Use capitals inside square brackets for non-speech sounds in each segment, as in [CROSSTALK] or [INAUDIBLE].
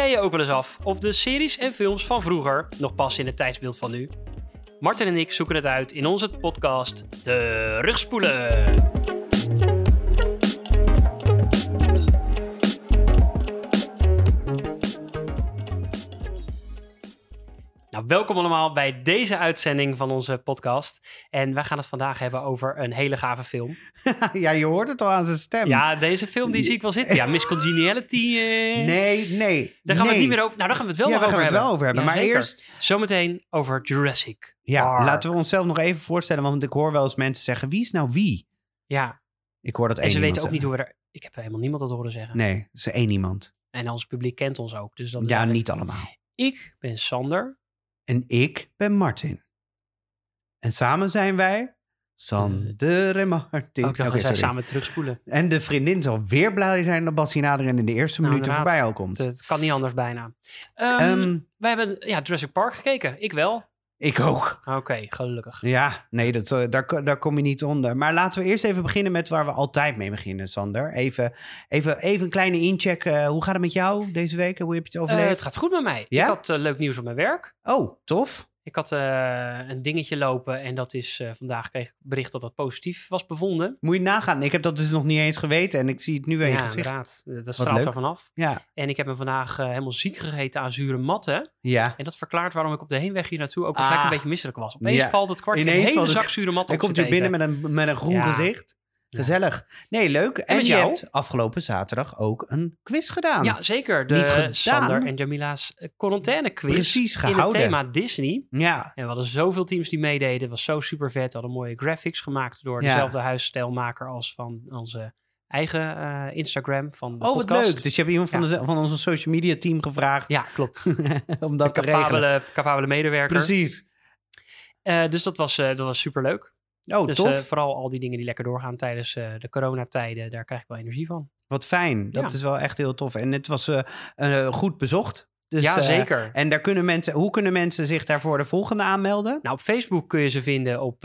Jij je ook wel eens af of de series en films van vroeger nog passen in het tijdsbeeld van nu? Martin en ik zoeken het uit in onze podcast De Rugspoelen. Welkom allemaal bij deze uitzending van onze podcast. En wij gaan het vandaag hebben over een hele gave film. [LAUGHS] ja, je hoort het al aan zijn stem. Ja, deze film die zie ik wel zitten. Ja, [LAUGHS] Miss Congeniality. eh, Nee, nee. Daar gaan we het niet meer over. Nou, daar gaan we het wel Ja, nog daar over gaan we het hebben. wel over hebben. Ja, maar zeker. eerst, Zometeen over Jurassic. ja, Park. laten we onszelf nog even voorstellen. Want ik hoor wel eens mensen zeggen, wie is nou wie? Ja, Ik hoor dat en één ze weten ook niet hoe we er... Ik heb helemaal niemand dat horen zeggen. Nee, is één iemand. En ons publiek kent ons ook. Dus dat Ja, niet allemaal. Ik ben Sander. En ik ben Martin. En samen zijn wij Sander en Martin. Ook we zijn sorry. samen terugspoelen. En de vriendin zal weer blij zijn dat Bassie naderen in de eerste Nou, minuten voorbij al komt. Het, het kan niet anders bijna. Ehm Ehm, wij hebben ja, Jurassic Park gekeken. Ik wel. Ik ook. Oké, gelukkig. Ja, nee, dat, eh, daar, daar kom je niet onder. Maar laten we eerst even beginnen met waar we altijd mee beginnen, Sander. Even, even, even een kleine incheck. eh, hoe gaat het met jou deze week? Hoe heb je het Eh, overleefd? het gaat goed met mij. Ja? Ik had eh, leuk nieuws op mijn werk. Oh, tof. Ik had eh, een dingetje lopen en dat is eh, vandaag kreeg ik bericht dat dat positief was bevonden. Moet je nagaan. Ik heb dat dus nog niet eens geweten en ik zie het nu weer je ja, gezicht. inderdaad. Dat straalt er vanaf. Ja, En ik heb me vandaag eh, helemaal ziek gegeten aan zure matten. ja. En dat verklaart waarom ik op de heenweg hier naartoe ook waarschijnlijk Ah. een beetje misselijk was. Opeens Ja. valt het kwart in Ineens een hele zak zure matten Hij op komt z'n hier binnen met een, met een groen gezicht. Gezellig. Nee, leuk. En, je jou? hebt afgelopen zaterdag ook een quiz gedaan. Ja, zeker. De Niet gedaan. Sander en Jamila's eh, quarantaine quiz. Precies In het gehouden. thema Disney. Ja, En we hadden zoveel teams die meededen. Het was zo super vet. We hadden mooie graphics gemaakt door Ja. dezelfde huisstijlmaker als van onze eigen eh, Instagram van de Oh, wat leuk. Dus je hebt iemand van, Ja. de, van onze social media team gevraagd Ja, klopt. [LAUGHS] om dat te regelen. capabele, medewerker. Precies. Eh, dus dat was, dat was super leuk. Oh, dus tof. eh, vooral al die dingen die lekker doorgaan tijdens eh, de coronatijden, daar krijg ik wel energie van. Wat fijn. Dat Ja. is wel echt heel tof. En het was eh, goed bezocht. Dus, ja, zeker. en daar kunnen mensen, hoe kunnen mensen zich daarvoor de volgende aanmelden? Nou, op Facebook kun je ze vinden op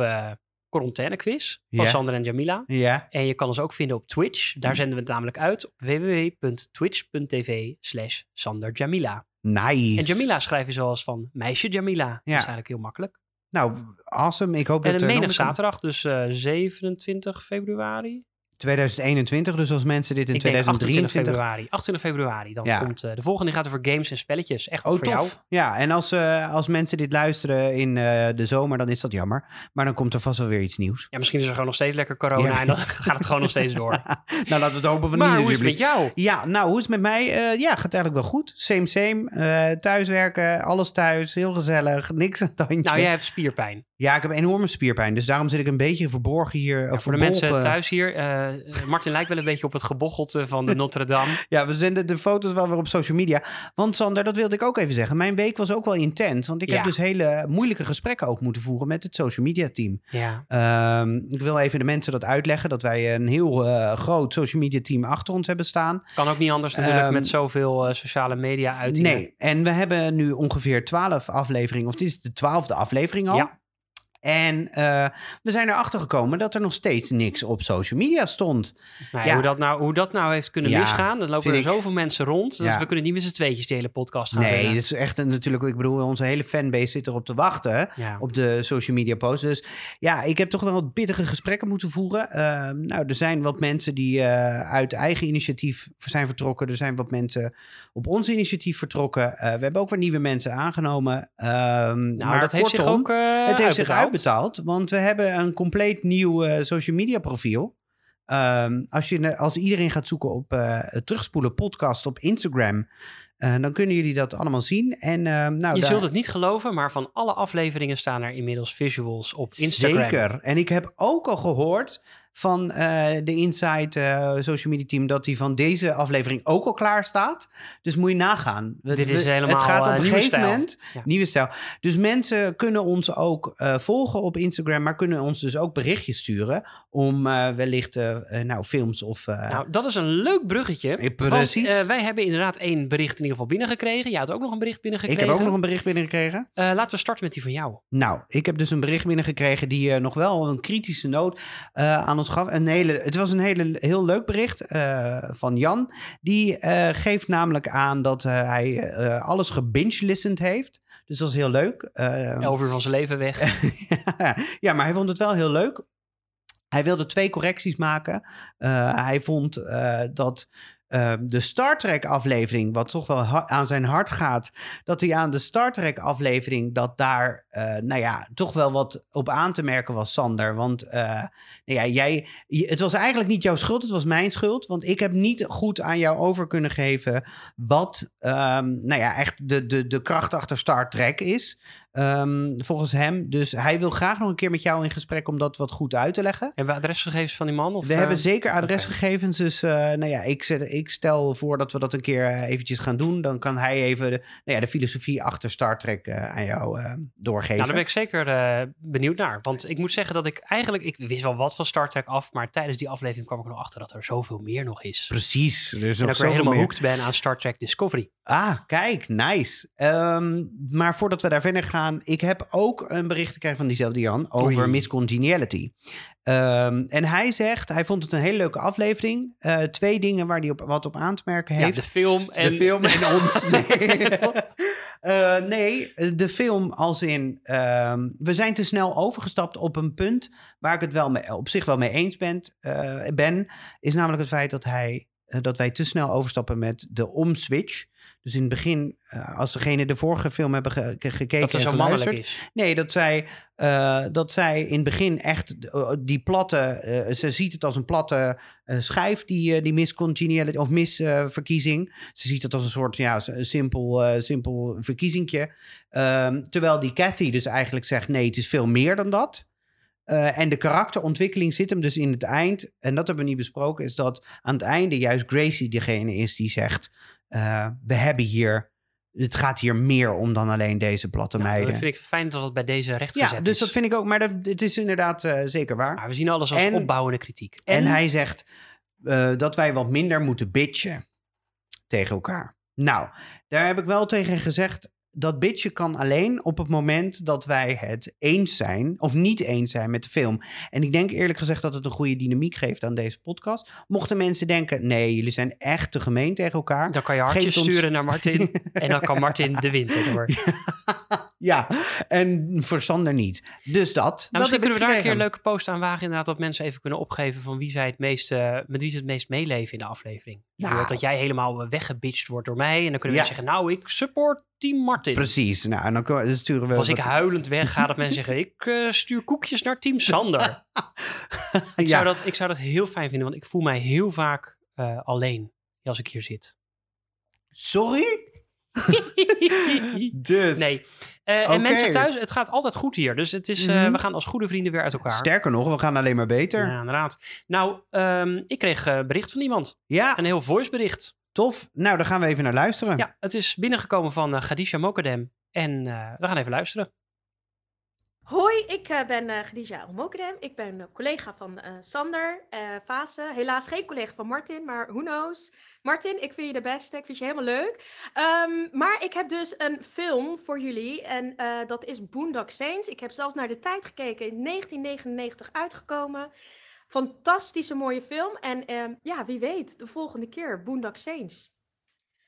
quarantaine quiz van Ja. Sander en Jamila. Ja. En je kan ons ook vinden op Twitch. Daar zenden we het namelijk uit op www.twitch.tv slash Sander Jamila. Nice. En Jamila schrijf je zoals van meisje Jamila. Dat is eigenlijk heel makkelijk. Nou, awesome. Ik hoop En dat er menig zaterdag, dus eh, 27 februari. 2021. Dus als mensen dit in ik denk 28 2023... februari. 28 februari. Dan Ja. komt eh, de volgende gaat over games en spelletjes. Echt Oh, voor jou. tof. Ja, en als, eh, als mensen dit luisteren in eh, de zomer, dan is dat jammer. Maar dan komt er vast wel weer iets nieuws. Ja, misschien is er gewoon nog steeds lekker corona Ja. en dan [LAUGHS] gaat het gewoon nog steeds door. [LAUGHS] nou, laten we het hopen van maar niet. hoe is het met jou? Ja, nou, hoe is het met mij? Ja, gaat eigenlijk wel goed. Same, same. Thuiswerken, alles thuis, heel gezellig. Niks aan het handje. Nou, jij hebt spierpijn. Ja, ik heb enorme spierpijn. Dus daarom zit ik een beetje verborgen hier. of Voor de mensen thuis hier, eh, Martin lijkt wel een beetje op het gebochelte van de Notre Dame. [LAUGHS] Ja, we zenden de foto's wel weer op social media. Want Sander, dat wilde ik ook even zeggen. Mijn week was ook wel intens. Want ik Ja. heb dus hele moeilijke gesprekken ook moeten voeren met het social media team. Ja, Ehm, ik wil even de mensen dat uitleggen. Dat wij een heel eh, groot social media team achter ons hebben staan. kan ook niet anders natuurlijk Ehm, met zoveel eh, sociale media uitingen. Nee, en we hebben nu ongeveer twaalf afleveringen. Of dit is de twaalfde aflevering al. Ja. En eh, we zijn erachter gekomen dat er nog steeds niks op social media stond. Nou, Ja. hoe, dat nou, hoe dat nou heeft kunnen Ja, misgaan, dan lopen er ik- zoveel mensen rond. Dus we kunnen niet met z'n tweetjes die hele podcast gaan Nee, dat is echt een- natuurlijk. Ik bedoel, onze hele fanbase zit erop te wachten. Op de social media posts. Dus ja, ik heb toch wel wat pittige gesprekken moeten voeren. Ehm, nou, er zijn wat mensen die eh, uit eigen initiatief zijn vertrokken. Er zijn wat mensen op ons initiatief vertrokken. Eh, we hebben ook weer nieuwe mensen aangenomen. Ehm, nou, maar dat heeft zich ook het heeft zich uitbetaald. Uitbetaald, want we hebben een compleet nieuw eh, social media profiel. Ehm, als, je, als iedereen gaat zoeken op eh, Terugspoelen podcast op Instagram, eh, dan kunnen jullie dat allemaal zien. En, nou, Je daar- zult het niet geloven, maar van alle afleveringen staan er inmiddels visuals op Instagram. Zeker. En ik heb ook al gehoord van eh, de Inside eh, Social Media Team dat die van deze aflevering ook al klaar staat. Dus moet je nagaan. Dit is we- helemaal, Het gaat op eh, een gegeven stijl. moment. Ja. Nieuwe stijl. Dus mensen kunnen ons ook volgen op Instagram, maar kunnen ons dus ook berichtjes sturen om wellicht nou, films of. Nou, dat is een leuk bruggetje. Precies. Want, wij hebben inderdaad één bericht in ieder geval binnengekregen. Jij had ook nog een bericht Ik binnengekregen. heb ook nog een bericht binnengekregen. Laten we starten met die van jou. Nou, ik heb dus een bericht binnengekregen die nog wel een kritische noot aan ons gaf. Een hele, het was een hele, heel leuk bericht eh, van Jan. Die eh, geeft namelijk aan dat eh, hij alles gebinge-listened heeft. Dus dat is heel leuk. Eh, Elf uur van zijn leven weg. [LAUGHS] ja, maar hij vond het wel heel leuk. Hij wilde twee correcties maken. Hij vond dat eh, de Star Trek aflevering, wat toch wel aan zijn hart gaat, dat hij aan de Star Trek aflevering, dat daar, eh, nou ja, toch wel wat op aan te merken was, Sander. Want eh, nou ja, jij, het was eigenlijk niet jouw schuld, het was mijn schuld. Want ik heb niet goed aan jou over kunnen geven wat, ehm, nou ja, echt de, de, de kracht achter Star Trek is. Ehm, volgens hem. Dus hij wil graag nog een keer met jou in gesprek om dat wat goed uit te leggen. Hebben we adresgegevens van die man? Of, We eh, hebben zeker adresgegevens. Dus eh, nou ja, ik, zet, ik stel voor dat we dat een keer eh, eventjes gaan doen. Dan kan hij even de, nou ja, de filosofie achter Star Trek eh, aan jou eh, doorgeven. Nou, daar ben ik zeker benieuwd naar. Want ik moet zeggen dat ik eigenlijk... Ik wist wel wat van Star Trek af, maar tijdens die aflevering kwam ik er nog achter dat er zoveel meer nog is. Precies. Er is En nog dat ik helemaal hooked ben aan Star Trek Discovery. Ah, kijk, nice. Ehm, maar voordat we daar verder gaan, ik heb ook een bericht gekregen van diezelfde Jan over Oei. miscongeniality. Ehm, en hij zegt, hij vond het een hele leuke aflevering. Twee dingen waar hij op, wat op aan te merken heeft. Ja, de film en... De film en [LAUGHS] ons. Nee. [LAUGHS] Eh, nee, de film als in... ehm, we zijn te snel overgestapt op een punt... waar ik het wel mee, op zich wel mee eens ben, eh, ben... is namelijk het feit dat, hij, eh, dat wij te snel overstappen met de omswitch. Dus in het begin, eh, als degene de vorige film hebben ge- ge- gekeken dat en zo mannelijk is. Nee, dat zij, eh, dat zij in het begin echt eh, die platte... ze ziet het als een platte schijf, die, die miscongeniality of misverkiezing. ze ziet het als een soort ja, simpel, simpel verkiezingje. Ehm, terwijl die Cathy dus eigenlijk zegt... nee, het is veel meer dan dat. En de karakterontwikkeling zit hem dus in het eind. En dat hebben we niet besproken. Is dat aan het einde juist Gracie degene is die zegt... eh, we hebben hier... Het gaat hier meer om dan alleen deze platte Nou, meiden. dat vind ik fijn dat het bij deze rechtgezet Ja, dus is. dat vind ik ook. Maar dat, het is inderdaad eh, zeker waar. Maar we zien alles als En- opbouwende kritiek. En, hij zegt eh, dat wij wat minder moeten bitchen tegen elkaar. Nou, daar heb ik wel tegen gezegd. Dat bitchen kan alleen op het moment dat wij het eens zijn of niet eens zijn met de film. En ik denk eerlijk gezegd dat het een goede dynamiek geeft aan deze podcast. Mochten mensen denken, nee, jullie zijn echt te gemeen tegen elkaar. Dan kan je hartjes ons- sturen naar Martin. [LAUGHS] en dan kan Martin de wind door. [LAUGHS] ja, en voor Sander niet. Dus dat. dat Nou, misschien heb ik kunnen we daar een keer een leuke post aan wagen. Inderdaad, dat mensen even kunnen opgeven van wie zij het meest, eh, met wie ze het meest meeleven in de aflevering. Nou. dat jij helemaal weggebitcht wordt door mij. En dan kunnen we Ja. zeggen, nou, ik support Team Martin. Precies. Nou, en dan sturen we. Als ik huilend wegga, dat mensen zeggen, ik eh, stuur koekjes naar Team Sander. [LAUGHS] ik, ja. zou dat, ik zou dat heel fijn vinden, want ik voel mij heel vaak eh, alleen als ik hier zit. Sorry? [LAUGHS] [LAUGHS] Dus. nee. Eh. En mensen thuis, het gaat altijd goed hier. Dus het is, eh, Mhm. we gaan als goede vrienden weer uit elkaar. Sterker nog, we gaan alleen maar beter. Ja, inderdaad. Nou, ehm, ik kreeg eh, bericht van iemand. Ja, Een heel voicebericht. tof. Nou, daar gaan we even naar luisteren. Ja, het is binnengekomen van Khadija Mokadem. En we gaan even luisteren. Hoi, ik eh, ben eh Khadija. Ik ben eh, collega van Sander eh Vase. Helaas geen collega van Martin, maar who knows. Martin, ik vind je de beste. Ik vind je helemaal leuk. Ehm, maar ik heb dus een film voor jullie. En dat is Boondock Saints. Ik heb zelfs naar de tijd gekeken. In 1999 uitgekomen. Fantastische mooie film. En ehm, ja, wie weet, de volgende keer Boondock Saints.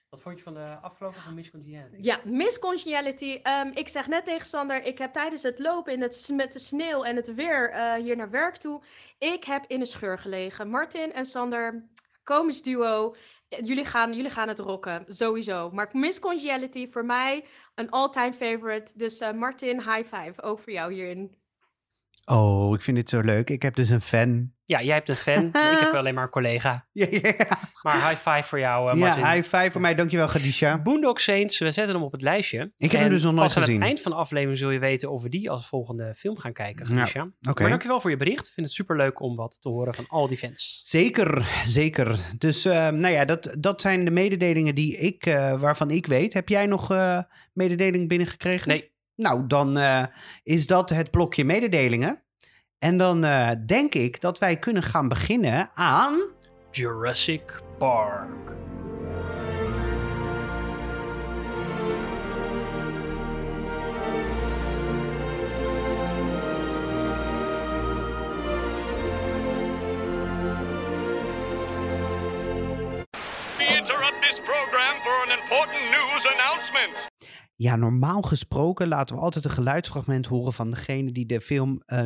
Wat vond je van de afgelopen van Miss Congeniality? Ja, miscongeniality. Ehm, ik zeg net tegen Sander, ik heb tijdens het lopen in het, met de sneeuw en het weer eh, hier naar werk toe, ik heb in een scheur gelegen. Martin en Sander, komisch duo. Eh, Jullie gaan, jullie gaan het rocken, sowieso. Maar miscongeniality voor mij een all-time favorite. Dus eh, Martin, high five, ook voor jou hierin. Oh, ik vind dit zo leuk. Ik heb dus een fan. Ja, jij hebt een fan. [LAUGHS] ik heb alleen maar een collega. Ja, ja, ja. Maar high five voor jou, eh, Martin. ja high five voor mij. Dankjewel, Gadisha. Boondock Saints, we zetten hem op het lijstje. Ik heb hem dus nog nooit pas aan gezien. het eind van de aflevering zul je weten of we die als volgende film gaan kijken. Oké. Maar dankjewel voor je bericht. Ik vind het superleuk om wat te horen van al die fans. Zeker, zeker. Dus eh, nou ja, dat, dat zijn de mededelingen die ik, eh, waarvan ik weet. Heb jij nog mededelingen binnengekregen? Nee, nou, dan eh, is dat het blokje mededelingen. En dan eh, denk ik dat wij kunnen gaan beginnen aan. Jurassic Park. We interrupt this program for an important news announcement. Ja, normaal gesproken laten we altijd een geluidsfragment horen van degene die de film eh,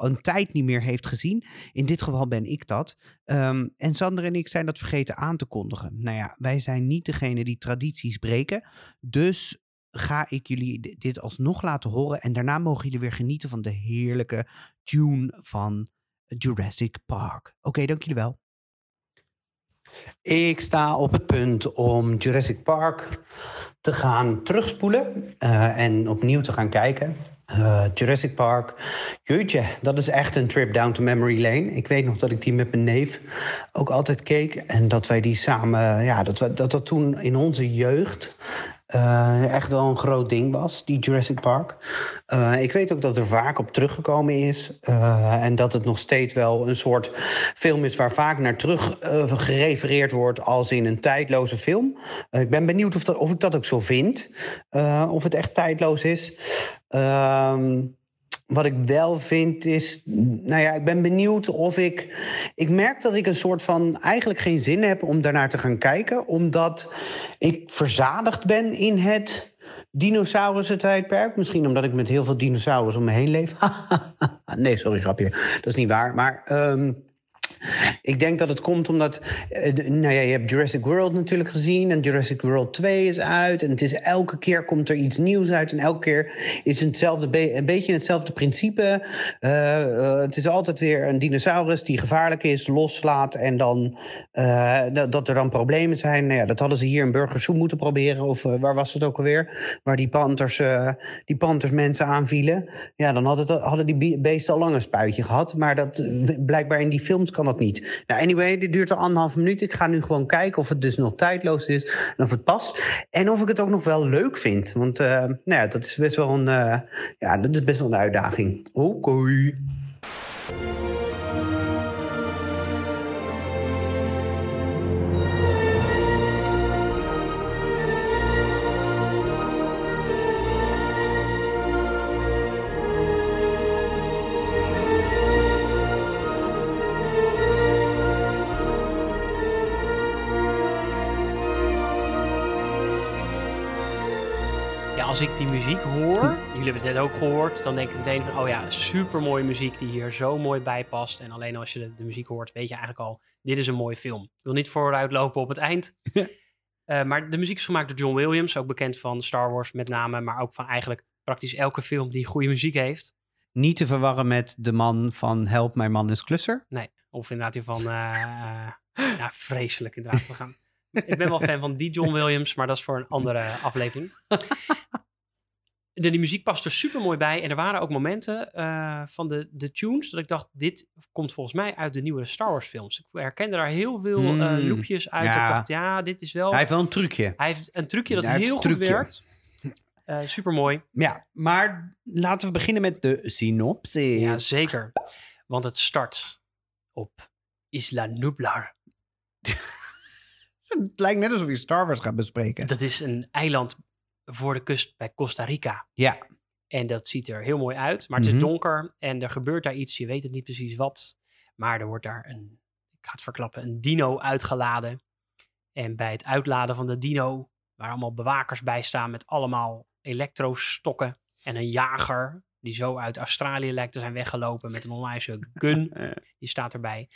een tijd niet meer heeft gezien. In dit geval ben ik dat. Ehm, en Sander en ik zijn dat vergeten aan te kondigen. Nou ja, wij zijn niet degene die tradities breken. Dus ga ik jullie di- dit alsnog laten horen. En daarna mogen jullie weer genieten van de heerlijke tune van Jurassic Park. Oké, dank jullie wel. Ik sta op het punt om Jurassic Park te gaan terugspoelen eh, en opnieuw te gaan kijken. Eh, Jurassic Park, jeetje, dat is echt een trip down to memory lane. Ik weet nog dat ik die met mijn neef ook altijd keek. En dat wij die samen, ja, dat we, dat, dat toen in onze jeugd eh, echt wel een groot ding was, die Jurassic Park. Eh, ik weet ook dat er vaak op teruggekomen is. eh, en dat het nog steeds wel een soort film is waar vaak naar terug gerefereerd wordt als in een tijdloze film. Ik ben benieuwd of, of ik dat ook zo vind. of het echt tijdloos is. Ehm, wat ik wel vind is, nou ja, ik ben benieuwd of ik. Ik merk dat ik een soort van eigenlijk geen zin heb om daarnaar te gaan kijken, omdat ik verzadigd ben in het dinosaurussen-tijdperk. Misschien omdat ik met heel veel dinosaurus om me heen leef. [LAUGHS] nee, sorry, grapje. Dat is niet waar. Maar. ehm, ik denk dat het komt omdat, eh, nou ja, je hebt Jurassic World natuurlijk gezien en Jurassic World 2 is uit en het is elke keer komt er iets nieuws uit en elke keer is het hetzelfde een beetje hetzelfde principe. Eh, eh, het is altijd weer een dinosaurus die gevaarlijk is, loslaat en dan dat- er dan problemen zijn. Nou ja, dat hadden ze hier in Burgersoe moeten proberen of waar was het ook alweer, waar die panthers, eh, die panthers mensen aanvielen. Ja, dan had het, hadden die be- beesten al lang een spuitje gehad. Maar dat, blijkbaar in die films kan dat niet. Nou, anyway, dit duurt al anderhalf minuut. Ik ga nu gewoon kijken of het dus nog tijdloos is. En of het past. En of ik het ook nog wel leuk vind. Want eh, nou ja, dat is best wel een, eh, ja, dat is best wel een uitdaging. Oké. Als ik die muziek hoor, jullie hebben het net ook gehoord, dan denk ik meteen van, oh ja, super mooie muziek die hier zo mooi bij past. En alleen als je de, de muziek hoort, weet je eigenlijk al, dit is een mooie film. Ik wil niet vooruitlopen op het eind. [LAUGHS] Eh, maar de muziek is gemaakt door John Williams, ook bekend van Star Wars met name, maar ook van eigenlijk praktisch elke film die goede muziek heeft. Niet te verwarren met de man van Help, mijn man is klusser. Nee, of inderdaad die van, eh, eh, ja, vreselijk inderdaad. We gaan. Ik ben wel fan van die John Williams, maar dat is voor een andere aflevering. [LAUGHS] De, die muziek past er super mooi bij. En er waren ook momenten eh, van de, de tunes dat ik dacht, dit komt volgens mij uit de nieuwe Star Wars films. Ik herkende daar heel veel Hmm. loopjes uit. Ja. Ik dacht, ja, dit is wel... Hij heeft wel een trucje. Hij heeft een trucje dat Hij heel goed trucje. werkt. Eh super mooi. Ja, maar laten we beginnen met de synopsis. Ja, zeker. Want het start op Isla Nublar. [LAUGHS] Het lijkt net alsof je Star Wars gaat bespreken. Dat is een eiland voor de kust bij Costa Rica. Ja, En dat ziet er heel mooi uit. Maar het Mhm. is donker en er gebeurt daar iets. Je weet het niet precies wat. Maar er wordt daar een, ik ga het verklappen, een dino uitgeladen. En bij het uitladen van de dino, waar allemaal bewakers bij staan met allemaal elektrostokken. En een jager, die zo uit Australië lijkt te zijn weggelopen met een onwijze gun. [LAUGHS] Die staat erbij.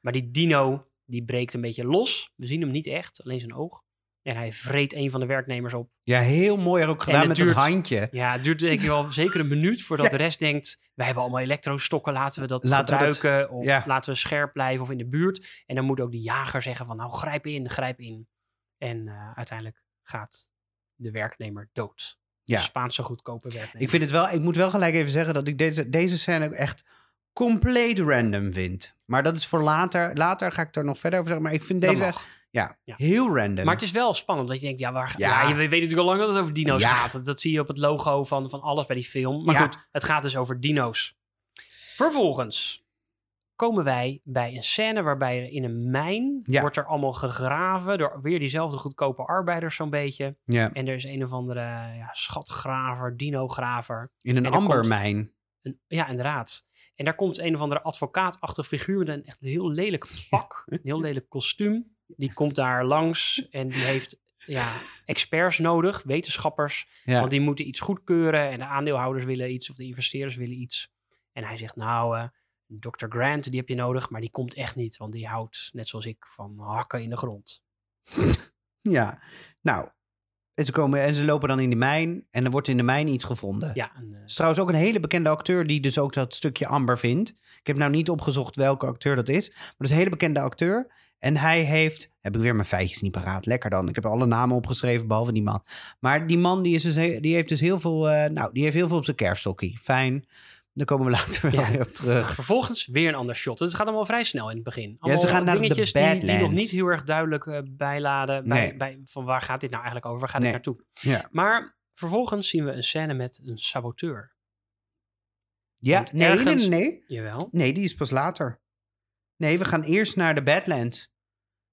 Maar die dino, die breekt een beetje los. We zien hem niet echt, alleen zijn oog. En hij vreet een van de werknemers op. ja heel mooi ook gedaan het met duurt- dat handje. Ja, het duurt denk ik wel [LAUGHS] zeker een minuut voordat Ja. de rest denkt... wij hebben allemaal elektrostokken, laten we dat Laten we dat- gebruiken. of ja. laten we scherp blijven of in de buurt. En dan moet ook die jager zeggen van nou grijp in, grijp in. En eh, uiteindelijk gaat de werknemer dood. Ja. De Spaanse goedkope werknemer. Ik vind het wel, ik moet wel gelijk even zeggen dat ik deze, deze scène ook echt compleet random vind. Maar dat is voor later. Later ga ik er nog verder over zeggen. Maar ik vind deze ja, Ja. heel random. Maar het is wel spannend dat je denkt, ja, waar, Ja. ja. je weet natuurlijk al lang dat het over dino's Ja. gaat. Dat, zie je op het logo van, van alles bij die film. Maar goed, het gaat dus over dino's. Vervolgens komen wij bij een scène waarbij er in een mijn wordt er allemaal gegraven door weer diezelfde goedkope arbeiders zo'n beetje. En er is een of andere ja, schatgraver, dinograver. in een er ambermijn. Een, ja, inderdaad. En daar komt een of andere advocaatachtig figuur met een echt heel lelijk pak, [LAUGHS] een heel lelijk kostuum. Die komt daar langs en die heeft ja, experts nodig, wetenschappers. Ja. Want die moeten iets goedkeuren en de aandeelhouders willen iets of de investeerders willen iets. En hij zegt, nou, eh Dr. Grant, die heb je nodig, maar die komt echt niet. Want die houdt, net zoals ik, van hakken in de grond. [LAUGHS] ja. Nou, en ze, komen, en ze lopen dan in de mijn en er wordt in de mijn iets gevonden. Ja, en, eh, is trouwens ook een hele bekende acteur die dus ook dat stukje Amber vindt. Ik heb nou niet opgezocht welke acteur dat is. Maar dat is een hele bekende acteur. En hij heeft... Heb ik weer mijn feitjes niet paraat. Lekker dan. Ik heb alle namen opgeschreven, behalve die man. Maar die man die, is dus, die heeft dus heel veel... eh, nou, die heeft heel veel op zijn kerststokkie. Fijn. Daar komen we [LAUGHS] later Ja. weer op terug. vervolgens weer een ander shot. Het gaat allemaal vrij snel in het begin. Ja, ze Allemaal gaan naar de dingetjes die, die nog Badlands. niet heel erg duidelijk eh, bijladen. Bij, Nee. bij, van waar gaat dit nou eigenlijk over? Waar gaat Nee. dit naartoe? Ja, Maar vervolgens zien we een scène met een saboteur. ja nee, nee, nee. Jawel. Nee, die is pas later. Nee, we gaan eerst naar de Badlands.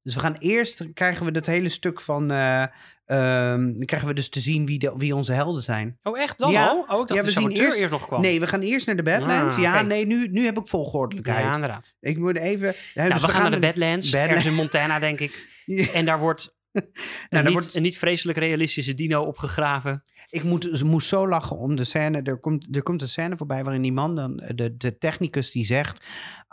Dus we gaan eerst, krijgen we dat hele stuk van... dan krijgen we dus te zien wie, de, wie onze helden zijn. Oh, echt dan Ja. al? Oh, ik dacht Ja, we zien eerst- eerst nog kwam. Nee, we gaan eerst naar de Badlands. Ah, ja, oké. nee, nu, nu heb ik ja, volgordelijkheid. inderdaad. ik moet even... Ja, Nou, dus we, gaan naar de Badlands, Badlands. ergens in Montana, denk ik. Ja, [LAUGHS] En daar wordt, nou, dan niet, wordt, een niet vreselijk realistische dino opgegraven. ik moet, ze moest zo lachen om de scène. Er komt, er komt een scène voorbij waarin die man dan, de, de technicus die zegt...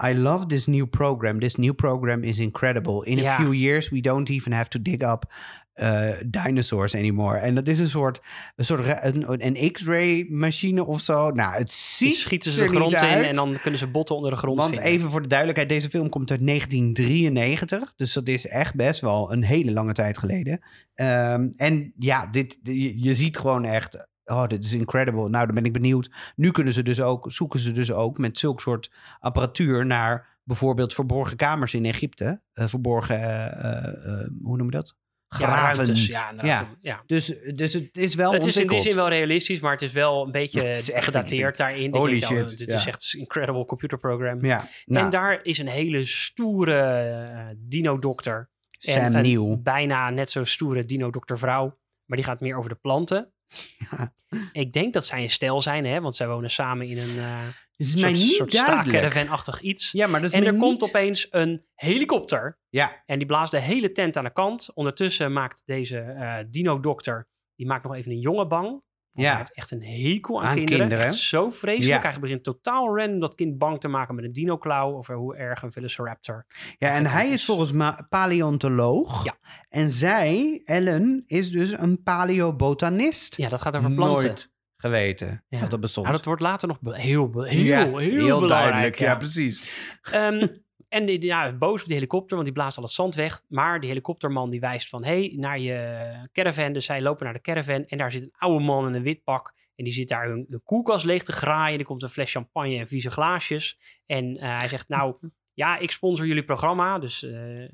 I love this new program. This new program is incredible. In a few years we don't even have to dig up uh, dinosaurs anymore. En dat is een soort, een, soort een, een x-ray machine of zo. Nou, het Die ziet schieten ze er de grond in uit. en dan kunnen ze botten onder de grond Want vinden. even voor de duidelijkheid, deze film komt uit 1993. Dus dat is echt best wel een hele lange tijd geleden. Ehm, en ja, dit, je, je ziet gewoon echt... Oh, dit is incredible. Nou, dan ben ik benieuwd. Nu kunnen ze dus ook, zoeken ze dus ook met zulk soort apparatuur naar bijvoorbeeld verborgen kamers in Egypte. Eh, verborgen, eh, eh, eh, hoe noem je dat? Ja, Graven. ruimtes, ja, inderdaad. Ja. ja. Dus, dus het is wel Het is in die zin wel realistisch, maar het is wel een beetje [LAUGHS] Het is echt- gedateerd daarin. Holy oh, shit, dit ja. is echt een incredible computerprogram. Ja, nou, En daar is een hele stoere eh, dino-dokter. Sam en Neill. bijna net zo stoere dino-dokter vrouw. Maar die gaat meer over de planten. [LAUGHS] Ja. Ik denk dat zij een stel zijn, hè? want zij wonen samen in een eh Het is soort, mij niet soort duidelijk. straatcaravan-achtig iets. Ja, maar dat is en er komt niet- opeens een helikopter. Ja, En die blaast de hele tent aan de kant. Ondertussen maakt deze eh, dino-dokter, die maakt nog even een jongen bang. Want Ja. Hij heeft echt een hekel aan, Aan kinderen. kinderen. Echt zo vreselijk. Ja. Hij begint totaal random dat kind bang te maken met een dino-klauw. Of hoe erg een Velociraptor. Ja, en hij is- is volgens mij paleontoloog. Ja. En zij, Ellen, is dus een paleobotanist. Ja, dat gaat over planten. Nooit geweten Ja. dat dat bestond. Nou, dat wordt later nog heel, heel, Ja, heel, duidelijk. Ja, ja. precies. Ehm, en die, ja, boos op die helikopter, want die blaast al het zand weg. Maar die helikopterman die wijst van, hey, naar je caravan. Dus zij lopen naar de caravan en daar zit een oude man in een wit pak. En die zit daar hun, hun koelkast leeg te graaien. Er komt een fles champagne en vieze glaasjes. En eh, hij zegt, nou, [LAUGHS] ja, ik sponsor jullie programma. Dus eh, eh,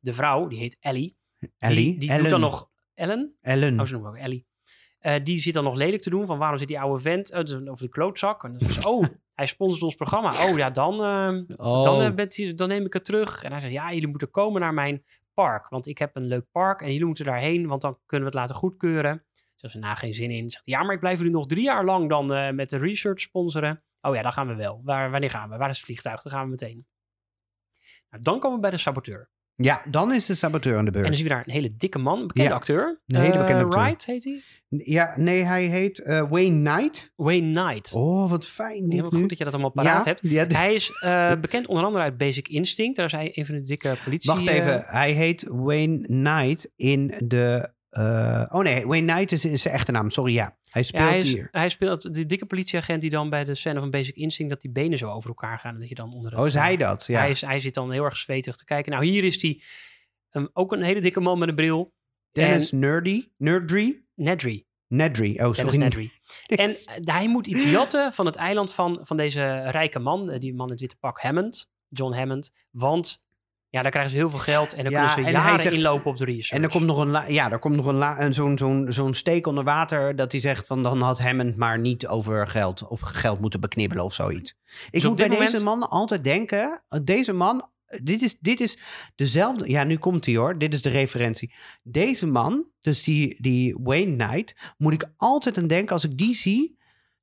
de vrouw, die heet Ellie. Ellie? Die, die doet dan nog... Ellen? Ellen. Oh, ze noemen ook Ellie. Eh, die zit dan nog lelijk te doen van waarom zit die oude vent, eh, de- of die klootzak. En dan zegt ze, oh, [LAUGHS] hij sponsort ons programma. Oh ja, dan, ehm, oh. dan, eh, bent u, dan neem ik het terug. En hij zegt, ja, jullie moeten komen naar mijn park. Want ik heb een leuk park en jullie moeten daarheen, want dan kunnen we het laten goedkeuren. Zegt ze, nou, geen zin in. Zegt, ja, maar ik blijf jullie nog drie jaar lang dan eh, met de research sponsoren. Oh ja, dan gaan we wel. Waar, wanneer gaan we? Waar is het vliegtuig? Dan gaan we meteen. Nou, dan komen we bij de saboteur. Ja, dan is de saboteur aan de En dan beurt. zien we daar een hele dikke man, bekende Ja, acteur. een hele Eh, bekende acteur. Wright heet hij? Ja, nee, hij heet eh, Wayne Knight. Wayne Knight. Oh, wat fijn Ja, dit wat nu. goed dat je dat allemaal paraat ja, hebt. Hij is eh, bekend onder andere uit Basic Instinct. Daar is hij een van de dikke politie... Wacht eh, even, hij heet Wayne Knight in de... eh, oh nee, Wayne Knight is, is zijn echte naam. Sorry, ja. Hij ja, speelt hij, is, hier. hij speelt de dikke politieagent die dan bij de scène van Basic Instinct... dat die benen zo over elkaar gaan en dat je dan onder. Oh, is hij dat? Ja. Hij, is, hij zit dan heel erg zweterig te kijken. Nou, hier is hij um, ook een hele dikke man met een bril. Dennis Nerdy? Nerdry? Nedry. Nedry. Oh, sorry. Nedry. [LAUGHS] En eh, hij moet iets jatten van het eiland van, van deze rijke man. eh, Die man in het witte pak, Hammond. John Hammond. Want ja, daar krijgen ze heel veel geld en dan Ja, kunnen ze jaren zegt- inlopen op de research. En er komt nog een, ja, er komt nog een, zo'n zo'n zo'n steek onder water dat hij zegt van dan had Hammond maar niet over geld of geld moeten beknibbelen of zoiets. Ik Dus moet bij deze man altijd denken, deze man, dit is, dit is dezelfde, ja nu komt hij hoor, dit is de referentie. Deze man, dus die, die Wayne Knight, moet ik altijd aan denken als ik die zie,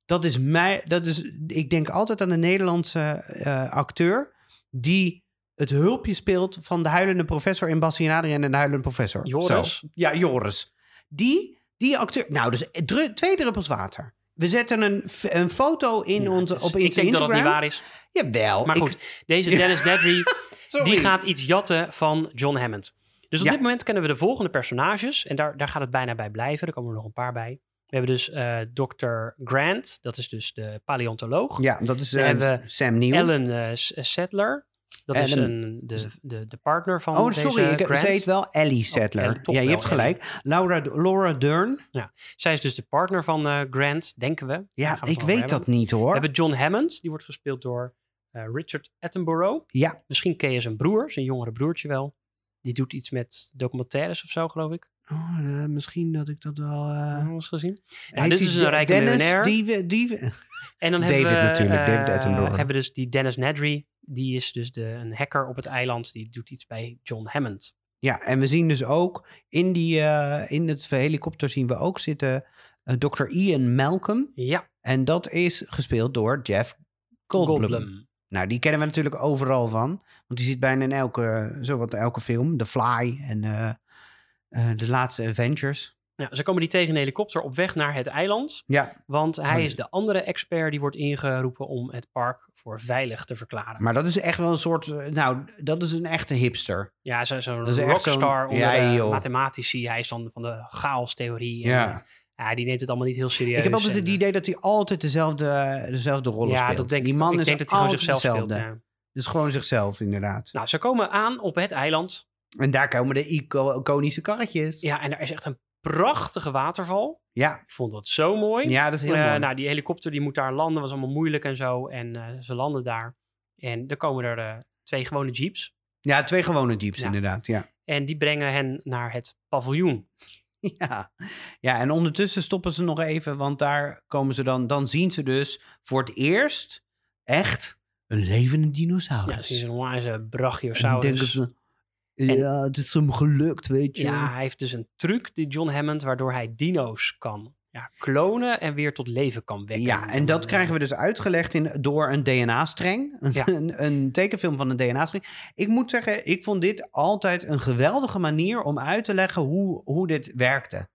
dat is mij, dat is, ik denk altijd aan een Nederlandse eh, acteur die het hulpje speelt van de huilende professor in Bassie en Adriaan en de huilende professor. Joris? Zo. Ja, Joris. Die, die acteur... Nou, dus dru- twee druppels water. We zetten een, een foto in Ja, onze, op ik Insta- denk dat het Instagram. niet waar is. Jawel. Maar ik- goed, deze [LAUGHS] Dennis Nedry, die gaat iets jatten van John Hammond. Dus op Ja. dit moment kennen we de volgende personages. En daar, daar gaat het bijna bij blijven. Er komen er nog een paar bij. We hebben dus eh Dr. Grant. Dat is dus de paleontoloog. Ja, dat is We hebben Sam Neill. Ellen eh, Settler. Dat is een, de, de, de partner van Oh, deze sorry. Ik, Grant. ze heet wel Ellie Settler. Ellie, toch ja, je hebt gelijk. Laura, Laura Dern. Zij is dus de partner van eh, Grant, denken we. Ja, we ik weet hebben. dat niet We hoor. hebben John Hammond. Die wordt gespeeld door eh, Richard Attenborough. Ja. Misschien ken je zijn broer, zijn jongere broertje wel. Die doet iets met documentaires of zo, geloof ik. Oh, eh, misschien dat ik dat wel... eens gezien? heet dit is een rijke Dennis miljonair. Dieven, Dieven. En dan [LAUGHS] David hebben we, natuurlijk, David eh, Attenborough. hebben we dus die Dennis Nedry. Die is dus de, een hacker op het eiland. Die doet iets bij John Hammond. Ja, en we zien dus ook in, die, in het helikopter zien we ook zitten Dr. Ian Malcolm. Ja, En dat is gespeeld door Jeff Goldblum. Goldblum. Nou, die kennen we natuurlijk overal van. Want die zit bijna in elke, zowat elke film. The Fly en de laatste Avengers. Ja, ze komen die tegen een helikopter op weg naar het eiland. Ja, Want hij Oh, is de andere expert die wordt ingeroepen om het park voor veilig te verklaren. maar dat is echt wel een soort... eh, Nou, dat is een echte hipster. ja, zo- zo'n zo'n- rockstar onder Ja, mathematici. Hij is dan van de chaostheorie. En, Ja. eh, ja, die neemt het allemaal niet heel serieus. Ik heb altijd en, het eh, idee dat hij altijd dezelfde, dezelfde rollen ja, speelt. dat denk die man ik is denk dat hij gewoon altijd zichzelf hetzelfde. speelt. ja. Dus gewoon zichzelf, inderdaad. Nou, ze komen aan op het eiland. En daar komen de ico- iconische karretjes. Ja, en er is echt een prachtige waterval. Ja, Ik vond dat zo mooi. ja dat is heel Eh, mooi. Nou, die helikopter die moet daar landen. was allemaal moeilijk en zo. En eh, ze landen daar. En er komen er eh, twee gewone jeeps. Ja, twee gewone jeeps Ja. inderdaad, ja. En die brengen hen naar het paviljoen. [LAUGHS] Ja. ja, en ondertussen stoppen ze nog even, want daar komen ze dan, dan zien ze dus voor het eerst echt een levende Ja, dinosaurus. dat is een dan brachiosaurus. denken ze, ja, het is hem gelukt, weet je. Ja, hij heeft dus een truc, die John Hammond, waardoor hij dino's kan ja, klonen en weer tot leven kan wekken. Ja, en dat krijgen we dus uitgelegd in, door een DNA-streng. Ja. een, een tekenfilm van een DNA-streng. Ik moet zeggen, ik vond dit altijd een geweldige manier om uit te leggen hoe, hoe dit werkte.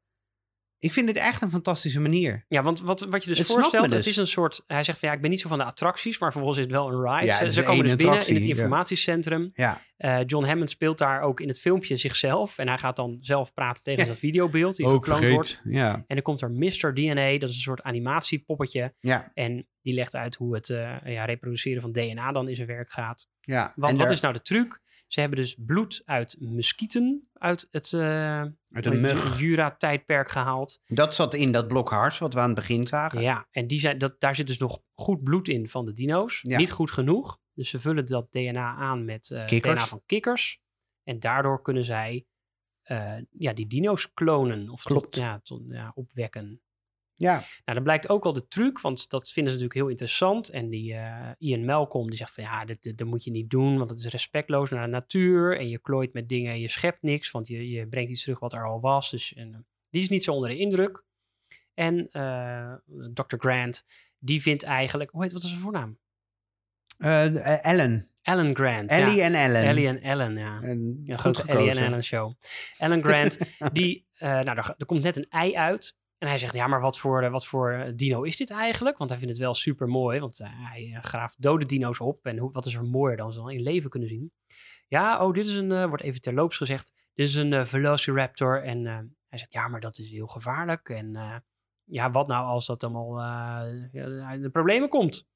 Ik vind dit echt een fantastische manier. Ja, want wat, wat je dus Het voorstelt, het dus. is een soort... Hij zegt van ja, ik ben niet zo van de attracties, maar vervolgens is het wel een ride. Ja, Ze- komen dus binnen in het informatiecentrum. Ja, Eh, John Hammond speelt daar ook in het filmpje zichzelf. En hij gaat dan zelf praten tegen Ja. zijn videobeeld die gekloond wordt. Ja, En dan komt er Mr. DNA, dat is een soort animatiepoppetje. ja, En die legt uit hoe het eh, ja, reproduceren van DNA dan in zijn werk gaat. ja. Want En wat is nou de truc? Ze hebben dus bloed uit muskieten uit het uh, Uit mug. Jura-tijdperk gehaald. Dat zat in dat blok hars wat we aan het begin zagen. Ja, en die zijn, dat, daar zit dus nog goed bloed in van de dino's. Ja. Niet goed genoeg. Dus ze vullen dat DNA aan met eh. DNA van kikkers. En daardoor kunnen zij eh, ja, die dino's klonen. Of tot- Klopt. ja, tot, ja, opwekken. Ja, Nou, dat blijkt ook al de truc, want dat vinden ze natuurlijk heel interessant. En die eh, Ian Malcolm, die zegt van ja, dit, dit, dat moet je niet doen, want het is respectloos naar de natuur. En je klooit met dingen en je schept niks, want je, je brengt iets terug wat er al was. Dus en, eh, die is niet zo onder de indruk. En eh, Dr. Grant, die vindt eigenlijk, hoe heet, wat is zijn voornaam? Eh, Ellen. Alan Grant. Ellie ja. en Ellen. Ellie en Ellen, ja. En Ja, goed Ellie en. Ellen show. Alan Grant, [LAUGHS] die, nou, er, er komt net een ei uit. En hij zegt, ja, maar wat voor, eh, wat voor eh, dino is dit eigenlijk? Want hij vindt het wel super mooi, want eh, hij graaft dode dino's op. En hoe, wat is er mooier dan ze dan in leven kunnen zien? Ja, oh, dit is een, wordt even terloops gezegd, dit is een Velociraptor. En hij zegt, ja, maar dat is heel gevaarlijk. En ja, wat nou als dat allemaal ja, in de problemen komt?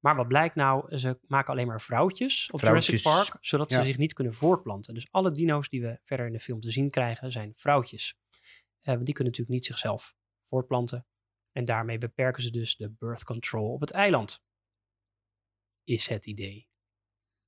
Maar wat blijkt nou, ze maken alleen maar vrouwtjes op Vrouwtjes, Jurassic Park, zodat ze zich niet kunnen voortplanten. Dus alle dino's die we verder in de film te zien krijgen, zijn vrouwtjes. Want die kunnen natuurlijk niet zichzelf voortplanten. En daarmee beperken ze dus de birth control op het eiland. Is het idee.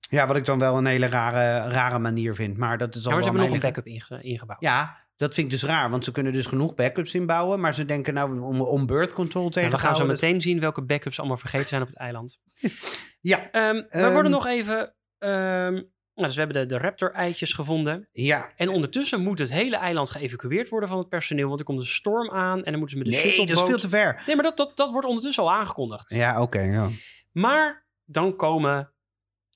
Ja, wat ik dan wel een hele rare, rare manier vind. Maar dat is Ja, al maar ze hebben nog een backup inge- ingebouwd. Ja, dat vind ik dus raar. Want ze kunnen dus genoeg backups inbouwen. Maar ze denken nou om, om birth control En tegen we te gaan zo meteen zien welke backups allemaal vergeten zijn op het eiland. [LAUGHS] Ja, Ehm, we Ehm. worden nog even... ehm, nou, dus we hebben de, de raptor-eitjes gevonden. ja. En ondertussen moet het hele eiland geëvacueerd worden van het personeel. Want er komt een storm aan en dan moeten ze met de Nee, dat is veel te ver. Nee, maar dat, dat, dat wordt ondertussen al aangekondigd. Ja, oké. ja. Maar dan komen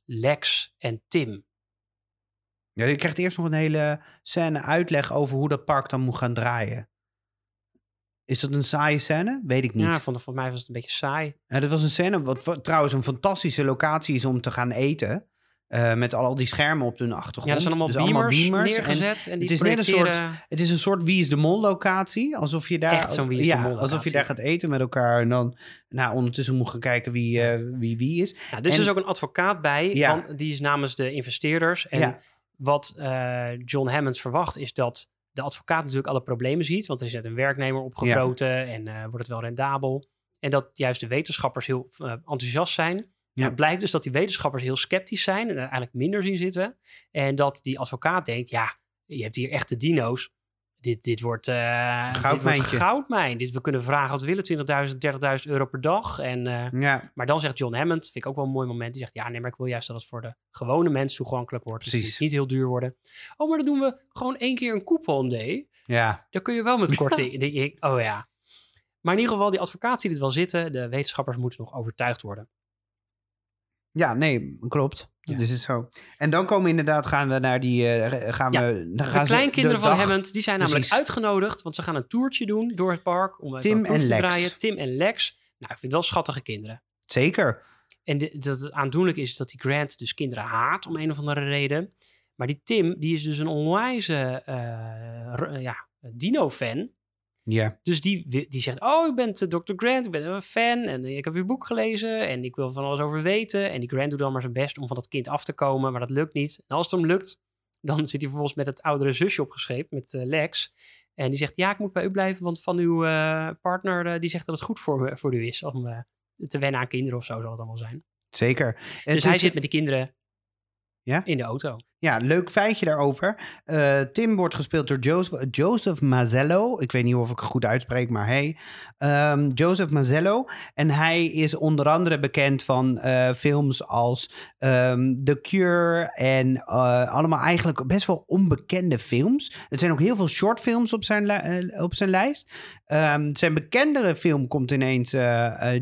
Lex en Tim. Ja, je krijgt eerst nog een hele scène uitleg over hoe dat park dan moet gaan draaien. Is dat een saaie scène? Weet ik niet. Ja, vond, volgens mij was het een beetje saai. Ja, dat was een scène, wat, wat trouwens een fantastische locatie is om te gaan eten. Eh, met al die schermen op hun achtergrond. Ja, er zijn allemaal Dus beamers, neergezet. En, die het is net een soort- het is een soort Wie is de Mol locatie. Alsof je daar, Echt zo'n Wie is de alsof je daar gaat eten met elkaar. En dan nou, ondertussen moet gaan kijken wie eh, wie, wie is. Ja, er is dus ook een advocaat bij, Ja. die is namens de investeerders. En Ja. wat eh, John Hammonds verwacht is dat de advocaat natuurlijk alle problemen ziet. Want er is net een werknemer opgevroten en wordt het wel rendabel. En dat juist de wetenschappers heel enthousiast zijn. Ja. Het blijkt dus dat die wetenschappers heel sceptisch zijn en er eigenlijk minder zien zitten. En dat die advocaat denkt, ja, je hebt hier echte dino's. Dit, dit wordt dit Goudmijntje. goudmijn. Dit, we kunnen vragen wat we willen, 20.000, 30.000 euro per dag. En eh, Ja, maar dan zegt John Hammond, vind ik ook wel een mooi moment, die zegt, ja nee, maar ik wil juist dat het voor de gewone mens toegankelijk wordt. Dus het niet heel duur worden. Oh, maar dan doen we gewoon één keer een coupon day. ja. Dan kun je wel met [LAUGHS] korting. oh ja. Maar in ieder geval, die advocaat ziet het wel zitten. De wetenschappers moeten nog overtuigd worden. Ja, nee, klopt. Ja. Dus is zo. En dan komen we inderdaad, gaan we naar die, eh, gaan Ja, we, dan De gaan ze kleinkinderen de van Hammond, die zijn namelijk Precies. uitgenodigd, want ze gaan een toertje doen door het park. Om Tim en te Lex. draaien. Tim en Lex. Nou, ik vind het wel schattige kinderen. Zeker. En de- dat het aandoenlijk is dat die Grant dus kinderen haat om een of andere reden. Maar die Tim, die is dus een onwijze eh, r- ja, dino-fan. Ja, Dus die, die zegt, oh, ik ben Dr. Grant, ik ben een fan en ik heb uw boek gelezen en ik wil van alles over weten. En die Grant doet dan maar zijn best om van dat kind af te komen, maar dat lukt niet. En als het hem lukt, dan zit hij vervolgens met het oudere zusje opgescheept, met eh, Lex. En die zegt, ja, ik moet bij u blijven, want van uw eh, partner, eh, die zegt dat het goed voor, voor u is om eh, te wennen aan kinderen of zo zal het allemaal zijn. zeker. Het Dus hij zit met die kinderen Ja? in de auto. Ja, leuk feitje daarover. Eh, Tim wordt gespeeld door Joseph, Joseph Mazzello. Ik weet niet of ik het goed uitspreek, maar hey. Ehm, Joseph Mazzello. En hij is onder andere bekend van eh, films als ehm, The Cure en eh, allemaal eigenlijk best wel onbekende films. Er zijn ook heel veel shortfilms op zijn, op zijn lijst. Ehm, zijn bekendere film komt ineens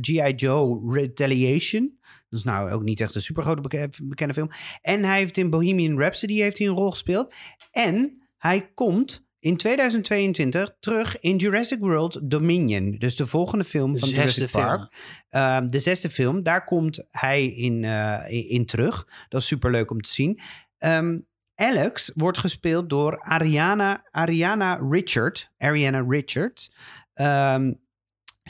G.I. Joe Retaliation. Dat is nou ook niet echt een supergrote beke- bekende film. En hij heeft in Bohemian Rhapsody heeft hij een rol gespeeld. En hij komt in 2022 terug in Jurassic World Dominion. Dus de volgende film De van Jurassic Park. Ehm, de zesde film. Daar komt hij in, eh, in, terug. Dat is superleuk om te zien. Ehm, Alex wordt gespeeld door Ariana, Ariana Richard. Ariana Richards. Ehm,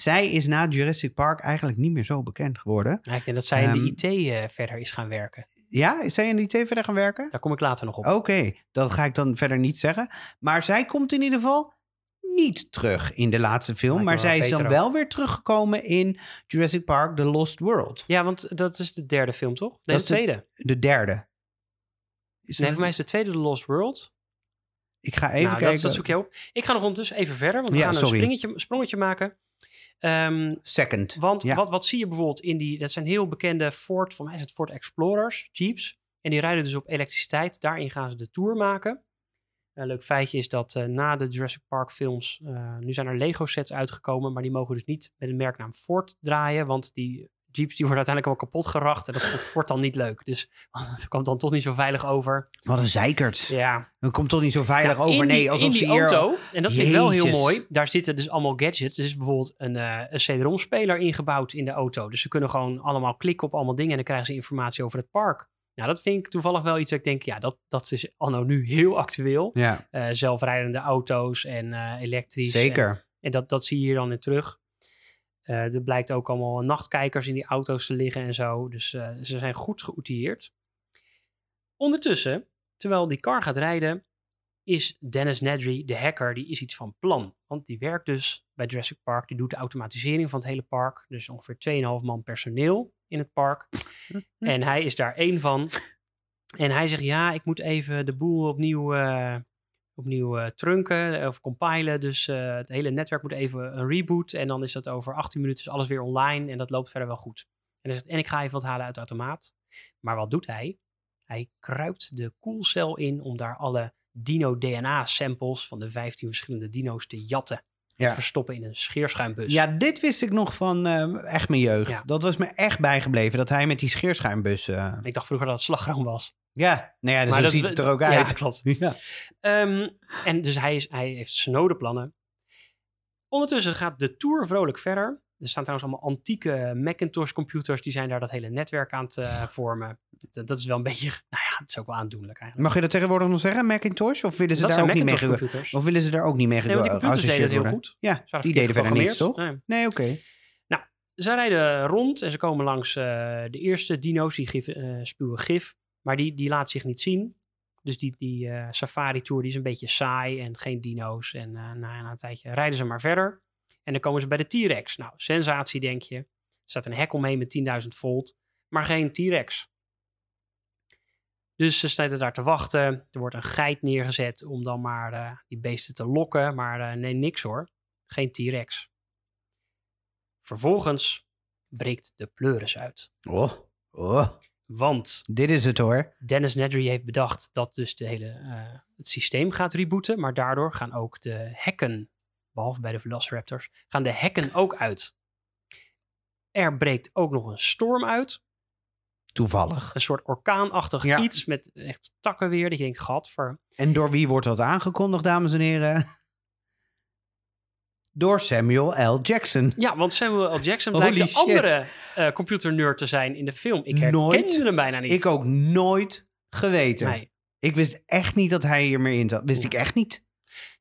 zij is na Jurassic Park eigenlijk niet meer zo bekend geworden. Ja, ik denk dat zij in Ehm, de IT eh, verder is gaan werken. Ja, is zij in die TV verder gaan werken? Daar kom ik later nog op. Oké, dat ga ik dan verder niet zeggen. Maar zij komt in ieder geval niet terug in de laatste film. Maar zij is dan ook. wel weer teruggekomen in Jurassic Park The Lost World. Ja, want dat is de derde film, toch? Nee, Dat de de- tweede. De derde. Is Nee, voor mij is de tweede The Lost World. Ik ga even nou, dat, kijken. dat zoek je op. Ik ga nog ondertussen even verder, want we Ja, gaan een sorry. sprongetje maken. Ehm, Second. want Ja. wat, wat zie je bijvoorbeeld in die... Dat zijn heel bekende Ford, voor mij is het Ford Explorers, Jeeps. En die rijden dus op elektriciteit. Daarin gaan ze de tour maken. Een leuk feitje is dat eh, na de Jurassic Park films... eh, nu zijn er Lego sets uitgekomen, maar die mogen dus niet met de merknaam Ford draaien. Want die Jeeps die worden uiteindelijk allemaal kapot geracht. En dat vond Ford dan niet leuk. Dus [LAUGHS] het kwam dan toch niet zo veilig over. Wat een zeikert. Ja, Dat komt toch niet zo veilig ja, over. nee, alsof in die hier... auto, en dat vind ik wel heel mooi, daar zitten dus allemaal gadgets. Er is bijvoorbeeld een, een CD-ROM-speler ingebouwd in de auto. Dus ze kunnen gewoon allemaal klikken op allemaal dingen en dan krijgen ze informatie over het park. Nou, dat vind ik toevallig wel iets dat ik denk, ja, dat, dat is anno nu heel actueel. Ja, Eh, zelfrijdende auto's en eh, elektrisch. En, zeker. en dat, dat zie je hier dan in terug. Eh, er blijkt ook allemaal nachtkijkers in die auto's te liggen en zo. Dus eh, ze zijn goed geoutilleerd. Ondertussen, terwijl die car gaat rijden, is Dennis Nedry, de hacker, die is iets van plan. Want die werkt dus bij Jurassic Park. Die doet de automatisering van het hele park. Dus ongeveer 2,5 man personeel in het park. [LAUGHS] en hij is daar één van. En hij zegt, ja, ik moet even de boel opnieuw, eh, opnieuw eh, trunken of compilen. Dus eh, het hele netwerk moet even een reboot. En dan is dat over 18 minuten is alles weer online. En dat loopt verder wel goed. En, hij zegt, en ik ga even wat halen uit de automaat. Maar wat doet hij? Hij kruipt de koelcel in om daar alle dino-DNA-samples van de 15 verschillende dino's te jatten. Ja. verstoppen in een scheerschuimbus. Ja, dit wist ik nog van eh, echt mijn jeugd. Ja. Dat was me echt bijgebleven. Dat hij met die scheerschuimbus... eh, Ik dacht vroeger dat het slagroom was. ja, nou ja, dus zo dat- ziet het er ook ja, uit. klopt. [LAUGHS] Ja. Ehm, en dus hij, is, hij heeft snode plannen. Ondertussen gaat de tour vrolijk verder. Er staan trouwens allemaal antieke Macintosh-computers. Die zijn daar dat hele netwerk aan het eh, [LAUGHS] vormen. Dat, dat is wel een beetje... [LAUGHS] Nou ja, het is ook wel aandoenlijk eigenlijk. Mag je dat tegenwoordig nog zeggen, Macintosh? Of willen ze dat daar ook niet mee Macintosh-computers. Of willen ze daar ook niet mee Nee, want die computers deden het heel goed. Ja, die deden verder niks, toch? Nee, oké. Ze rijden rond en ze komen langs eh, de eerste dino's die gif, eh, spuwen gif. Maar die, die laat zich niet zien. Dus die, die safari-tour die is een beetje saai en geen dino's. En na, na een tijdje rijden ze maar verder. En dan komen ze bij de T-Rex. Nou, sensatie denk je. Er staat een hek omheen met 10.000 volt, maar geen T-Rex. Dus ze staan daar te wachten. Er wordt een geit neergezet om dan maar eh, die beesten te lokken. Maar eh, nee, niks hoor. Geen T-Rex. Vervolgens breekt de pleuris uit. Oh, oh, Want dit is het hoor. Dennis Nedry heeft bedacht dat dus de hele, eh, het systeem gaat rebooten. Maar daardoor gaan ook de hekken, behalve bij de Velociraptors, gaan de hekken ook uit. Er breekt ook nog een storm uit. Toevallig. Een soort orkaanachtig Ja. iets met echt takken weer. Dat je denkt, gadver. En door wie wordt dat aangekondigd, dames en heren? Door Samuel L. Jackson. Ja, want Samuel L. Jackson blijkt de shit. andere eh computernerd te zijn in de film. Ik herkende Nooit. hem bijna niet. Ik ook nooit geweten. Nee. Ik wist echt niet dat hij hier meer in zat. Wist ik echt niet.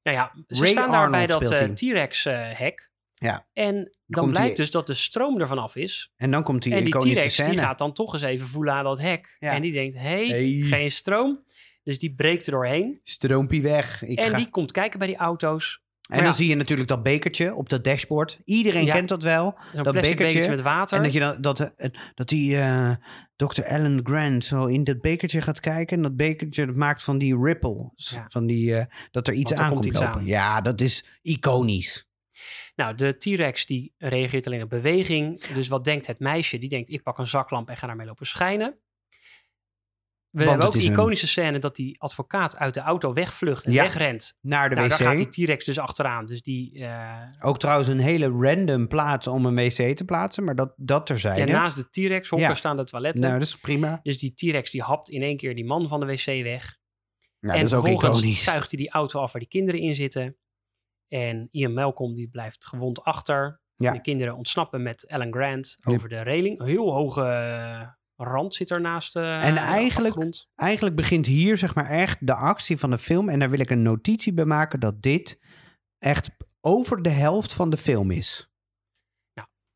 Nou ja, ze Ray staan daar bij dat eh. T-Rex-hek. Ja. En dan blijkt die- dus dat de stroom ervan af is. En dan komt die en die T-Rex die gaat dan toch eens even voelen aan dat hek. Ja. En die denkt, hé, hey, Hey. geen stroom. Dus die breekt er doorheen. Stroompie weg. Ik en ga- die komt kijken bij die auto's. En dan zie je natuurlijk dat bekertje op dat dashboard. Iedereen Ja. kent dat wel. Zo'n Dat bekertje. bekertje met water. En dat, je dan, dat, eh, dat die eh, Dr. Alan Grant zo in dat bekertje gaat kijken. En dat bekertje dat maakt van die ripple. Ja. Van die, eh, dat er iets aankomt komt iets lopen. aan. Ja, dat is iconisch. Nou, de T-Rex die reageert alleen op beweging. Dus wat denkt het meisje? Die denkt, ik pak een zaklamp en ga daarmee lopen schijnen. We Want hebben ook die een- iconische scène dat die advocaat uit de auto wegvlucht en Ja. wegrent. Naar de Nou, wc. daar gaat die T-Rex dus achteraan. Dus die, eh, Ook trouwens een hele random plaats om een wc te plaatsen. Maar dat, dat ja, terzijde. naast de T-Rex hokken Ja. staan de toiletten. nou, dat is prima. Dus die T-Rex die hapt in één keer die man van de wc weg. Nou, en dat is ook vervolgens zuigt hij die auto af waar die kinderen in zitten. En Ian Malcolm die blijft gewond achter. Ja. De kinderen ontsnappen met Alan Grant Ja. over de reling. Heel hoge rand zit er naast eh, En eigenlijk-. Eigenlijk begint hier zeg maar echt de actie van de film. En daar wil ik een notitie bij maken dat dit echt over de helft van de film is.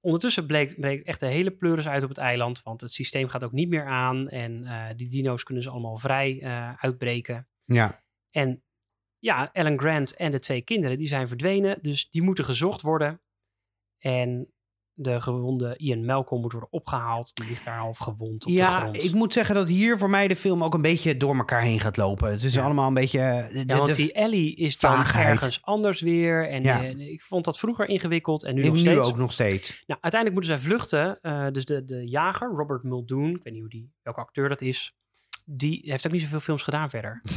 Ondertussen bleek, breekt echt de hele pleuris uit op het eiland. Want het systeem gaat ook niet meer aan. En eh, die dino's kunnen ze allemaal vrij eh, uitbreken. Ja. En ja, Alan Grant en de twee kinderen die zijn verdwenen. Dus die moeten gezocht worden. En de gewonde Ian Malcolm moet worden opgehaald. Die ligt daar half gewond op de Ja, grond. ik moet zeggen dat hier voor mij de film ook een beetje door elkaar heen gaat lopen. Het is Ja. allemaal een beetje... de- Ja, de- want de- die Ellie is dan vaagheid. ergens anders weer. En Ja. eh, ik vond dat vroeger ingewikkeld en nu nu nog steeds. ook nog steeds. Nou, uiteindelijk moeten zij vluchten. Eh, dus de, de jager, Robert Muldoon, ik weet niet hoe die, welke acteur dat is. Die heeft ook niet zoveel films gedaan verder. [LAUGHS]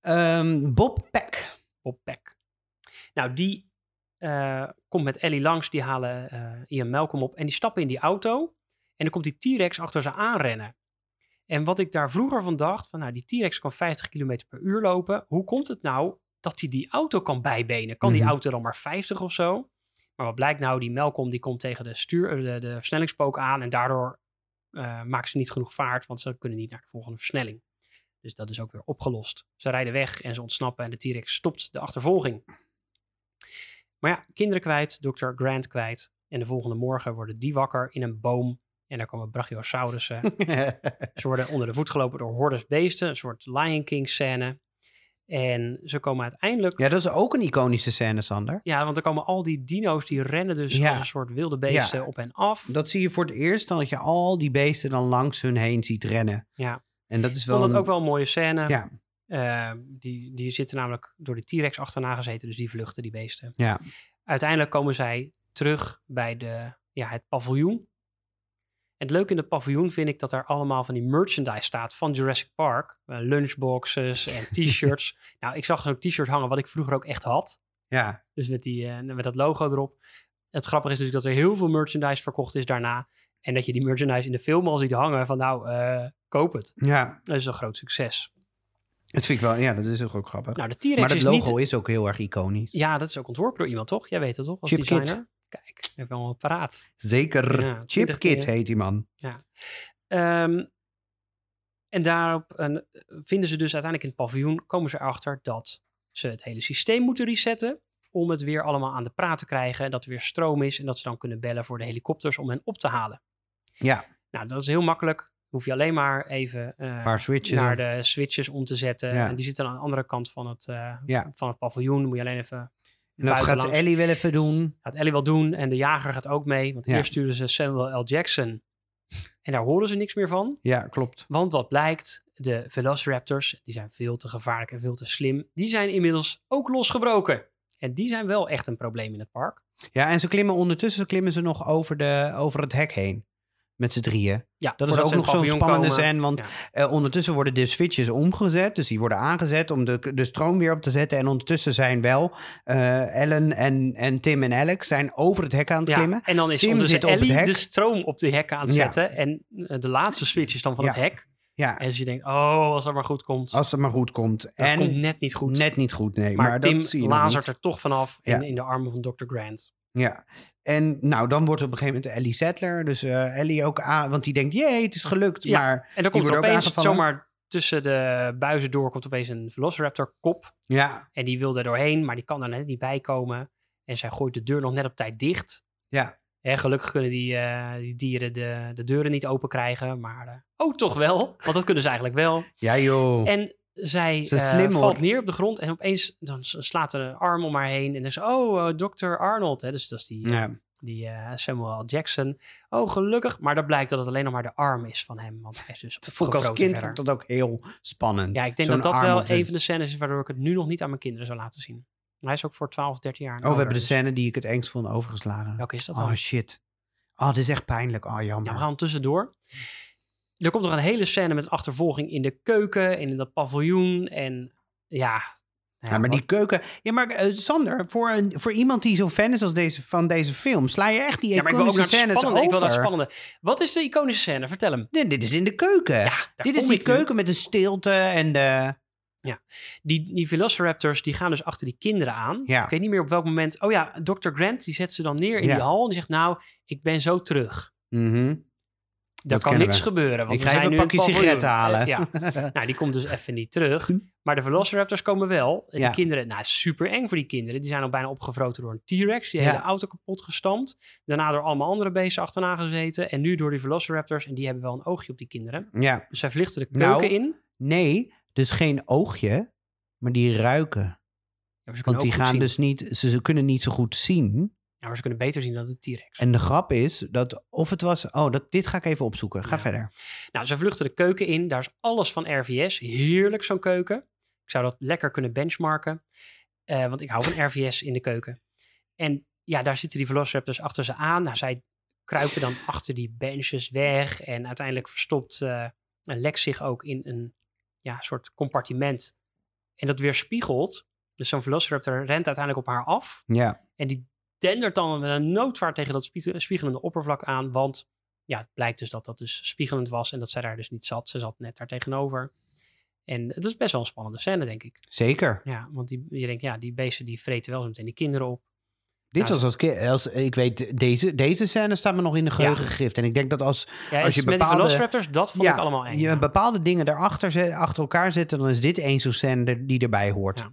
Ehm, Bob Peck. Bob Peck. Nou, die eh, komt met Ellie langs. Die halen eh, Ian Malcolm op. En die stappen in die auto. En dan komt die T-Rex achter ze aanrennen. En wat ik daar vroeger van dacht. Van nou, die T-Rex kan 50 km per uur lopen. Hoe komt het nou dat hij die auto kan bijbenen? Kan die Mhm. auto dan maar 50 of zo? Maar wat blijkt nou? Die Malcolm die komt tegen de, stuur, eh, de, de versnellingspook aan. En daardoor eh maken ze niet genoeg vaart. Want ze kunnen niet naar de volgende versnelling. Dus dat is ook weer opgelost. Ze rijden weg en ze ontsnappen. En de T-Rex stopt de achtervolging. Maar ja, kinderen kwijt, Dr. Grant kwijt. En de volgende morgen worden die wakker in een boom. En daar komen brachiosaurussen. [LAUGHS] ze worden onder de voet gelopen door hordes beesten. Een soort Lion King scène. En ze komen uiteindelijk... Ja. ja, dat is ook een iconische scène, Sander. want er komen al die dino's die rennen dus Ja. als een soort wilde beesten Ja. op en af. Dat zie je voor het eerst, dan dat je al die beesten dan langs hun heen ziet rennen. Ja. En dat is Ik wel... vond dat een- ook wel een mooie scène. Ja, Eh, die, die zitten namelijk door de T-Rex achterna gezeten. Dus die vluchten, die beesten. ja. Uiteindelijk komen zij terug bij de, ja, het paviljoen. En het leuke in het paviljoen vind ik dat er allemaal van die merchandise staat van Jurassic Park. Eh, lunchboxes en [LAUGHS] t-shirts. nou, ik zag zo'n t-shirt hangen wat ik vroeger ook echt had. Ja, Dus met, die, eh, met dat logo erop. Het grappige is dus dat er heel veel merchandise verkocht is daarna. En dat je die merchandise in de film al ziet hangen van nou, eh, koop het. ja. Dat is een groot succes. Dat vind ik wel, ja, dat is ook, ook grappig. Nou, de T-Rex maar is logo niet... is ook heel erg iconisch. Ja, dat is ook ontworpen door iemand, toch? Jij weet het toch, als Chip designer? Kijk, ik heb wel een paraat. Zeker. Ja, Chip 20 Kit heet die man. Ehm, en daarop eh, vinden ze dus uiteindelijk in het paviljoen, komen ze erachter dat ze het hele systeem moeten resetten. Om het weer allemaal aan de praat te krijgen. Dat er weer stroom is en dat ze dan kunnen bellen voor de helikopters om hen op te halen. Ja, Nou, dat is heel makkelijk. Hoef je alleen maar even eh, een paar switches. naar de switches om te zetten. Ja. En die zitten aan de andere kant van het, eh, Ja. van het paviljoen. Moet je alleen even en dat gaat. Ellie wel even doen. gaat Ellie wel doen en de jager gaat ook mee. Want Ja. eerst sturen ze Samuel L. Jackson. En daar horen ze niks meer van. Ja, klopt. Want wat blijkt, de Velociraptors, die zijn veel te gevaarlijk en veel te slim. Die zijn inmiddels ook losgebroken. En die zijn wel echt een probleem in het park. Ja, en ze klimmen ondertussen klimmen ze nog over, de, over het hek heen. Met z'n drieën. Ja, Dat is ook ze nog zo'n spannende scène. Want Ja. eh, ondertussen worden de switches omgezet. Dus die worden aangezet om de, de stroom weer op te zetten. En ondertussen zijn wel eh, Ellen en, en Tim en Alex zijn over het hek aan het Ja, klimmen. en dan is Tim zit op het hek. de stroom op de hekken aan het zetten. En eh, de laatste switch is dan van het hek. Ja, En je denkt, oh, als dat maar goed komt. als het maar goed komt. dat en komt net niet goed. net niet goed, nee. maar, Maar, Tim dat zie je lazert er toch vanaf in de armen van Dr. Grant. Ja, en nou, dan wordt op een gegeven moment Ellie Settler. Dus eh, Ellie ook aan, want die denkt, jee, het is gelukt. Ja, Maar En dan komt er opeens, zomaar tussen de buizen door, komt opeens een Velociraptor kop. Ja, En die wil er doorheen, maar die kan er net niet bij komen. En zij gooit de deur nog net op tijd dicht. ja. Hè, gelukkig kunnen die, eh, die dieren de, de deuren niet open krijgen. Maar uh, oh, toch wel. Want dat kunnen ze eigenlijk wel. Ja, joh. En zij Ze uh, slim, valt neer op de grond. En opeens dan slaat er een arm om haar heen. En dan is oh, uh, Dr. Arnold. Hè, dus dat is die, ja. die uh, Samuel L. Jackson. Oh, gelukkig. Maar dat blijkt dat het alleen nog maar de arm is van hem. Want hij is dus Dat vond ik als kind vond dat ook heel spannend. Ja, ik denk dat dat wel een van de scènes is waardoor ik het nu nog niet aan mijn kinderen zou laten zien. Hij is ook voor 12, 13 jaar. Oh, we hebben de scène die ik het engst vond overgeslagen. Welke is dat dan? Oh, shit. Oh, dit is echt pijnlijk. Oh, jammer. Nou, we gaan tussendoor. Er komt nog een hele scène met achtervolging in de keuken en in dat paviljoen. En ja. Ja, maar die keuken... Ja, maar eh, Sander, voor, een, voor iemand die zo fan is als deze, van deze film... sla je echt die Ja, iconische scènes spannende. Ik wil over. het spannende. Wat is de iconische scène? Vertel hem. Nee, dit is in de keuken. Ja, dit is die nu. keuken met de stilte en de... Die, die Velociraptors die gaan dus achter die kinderen aan. Ja. Ik weet niet meer op welk moment. Oh ja, Dr. Grant die zet ze dan neer in Ja. die hal. En die zegt nou, ik ben zo terug. Mhm. Er Dat kan niks we. gebeuren. Want Ik ga zijn even een pakje sigaretten halen. Ja. [LAUGHS] Nou, die komt dus even niet terug. Maar de Velociraptors komen wel. En Ja. die kinderen, nou, super eng voor die kinderen. Die zijn al bijna opgevroten door een T-Rex. Die Ja. hele auto kapot gestampt. Daarna door allemaal andere beesten achterna gezeten. En nu door die Velociraptors. En die hebben wel een oogje op die kinderen. Ja. Dus zij vluchten de Nou, keuken in. Nee, dus geen oogje, maar die ruiken. Ja, Want die gaan zien. dus niet... Ze, ze kunnen niet zo goed zien. Ja, maar ze kunnen beter zien dan de T-Rex. En de grap is dat... Of het was... Oh, dat, dit ga ik even opzoeken. Ga Ja. verder. Nou, ze vluchten de keuken in. Daar is alles van RVS. Heerlijk zo'n keuken. Ik zou dat lekker kunnen benchmarken. Eh, want ik hou van [LAUGHS] RVS in de keuken. En ja, daar zitten die Velociraptors achter ze aan. Nou, zij kruipen dan [LAUGHS] achter die benches weg. En uiteindelijk verstopt eh Lex zich ook in een ja, soort compartiment. En dat weerspiegelt. Dus zo'n Velociraptor rent uiteindelijk op haar af. Ja. En die dendert dan met een noodvaart tegen dat spie- spiegelende oppervlak aan. Want ja, het blijkt dus dat dat dus spiegelend was en dat zij daar dus niet zat. Ze zat net daar tegenover. En het is best wel een spannende scène, denk ik. Zeker. Ja, want die, je denkt, ja, die beesten die vreten wel zo meteen die kinderen op. Dit was als, als... Ik weet, deze, deze scène staat me nog in de geheugen gegrift. En ik denk dat als... Ja, Als je met bepaalde- Velociraptors, dat vond ik allemaal eng. je ja. bepaalde dingen daarachter achter elkaar zetten... dan is dit één zo'n scène die erbij hoort.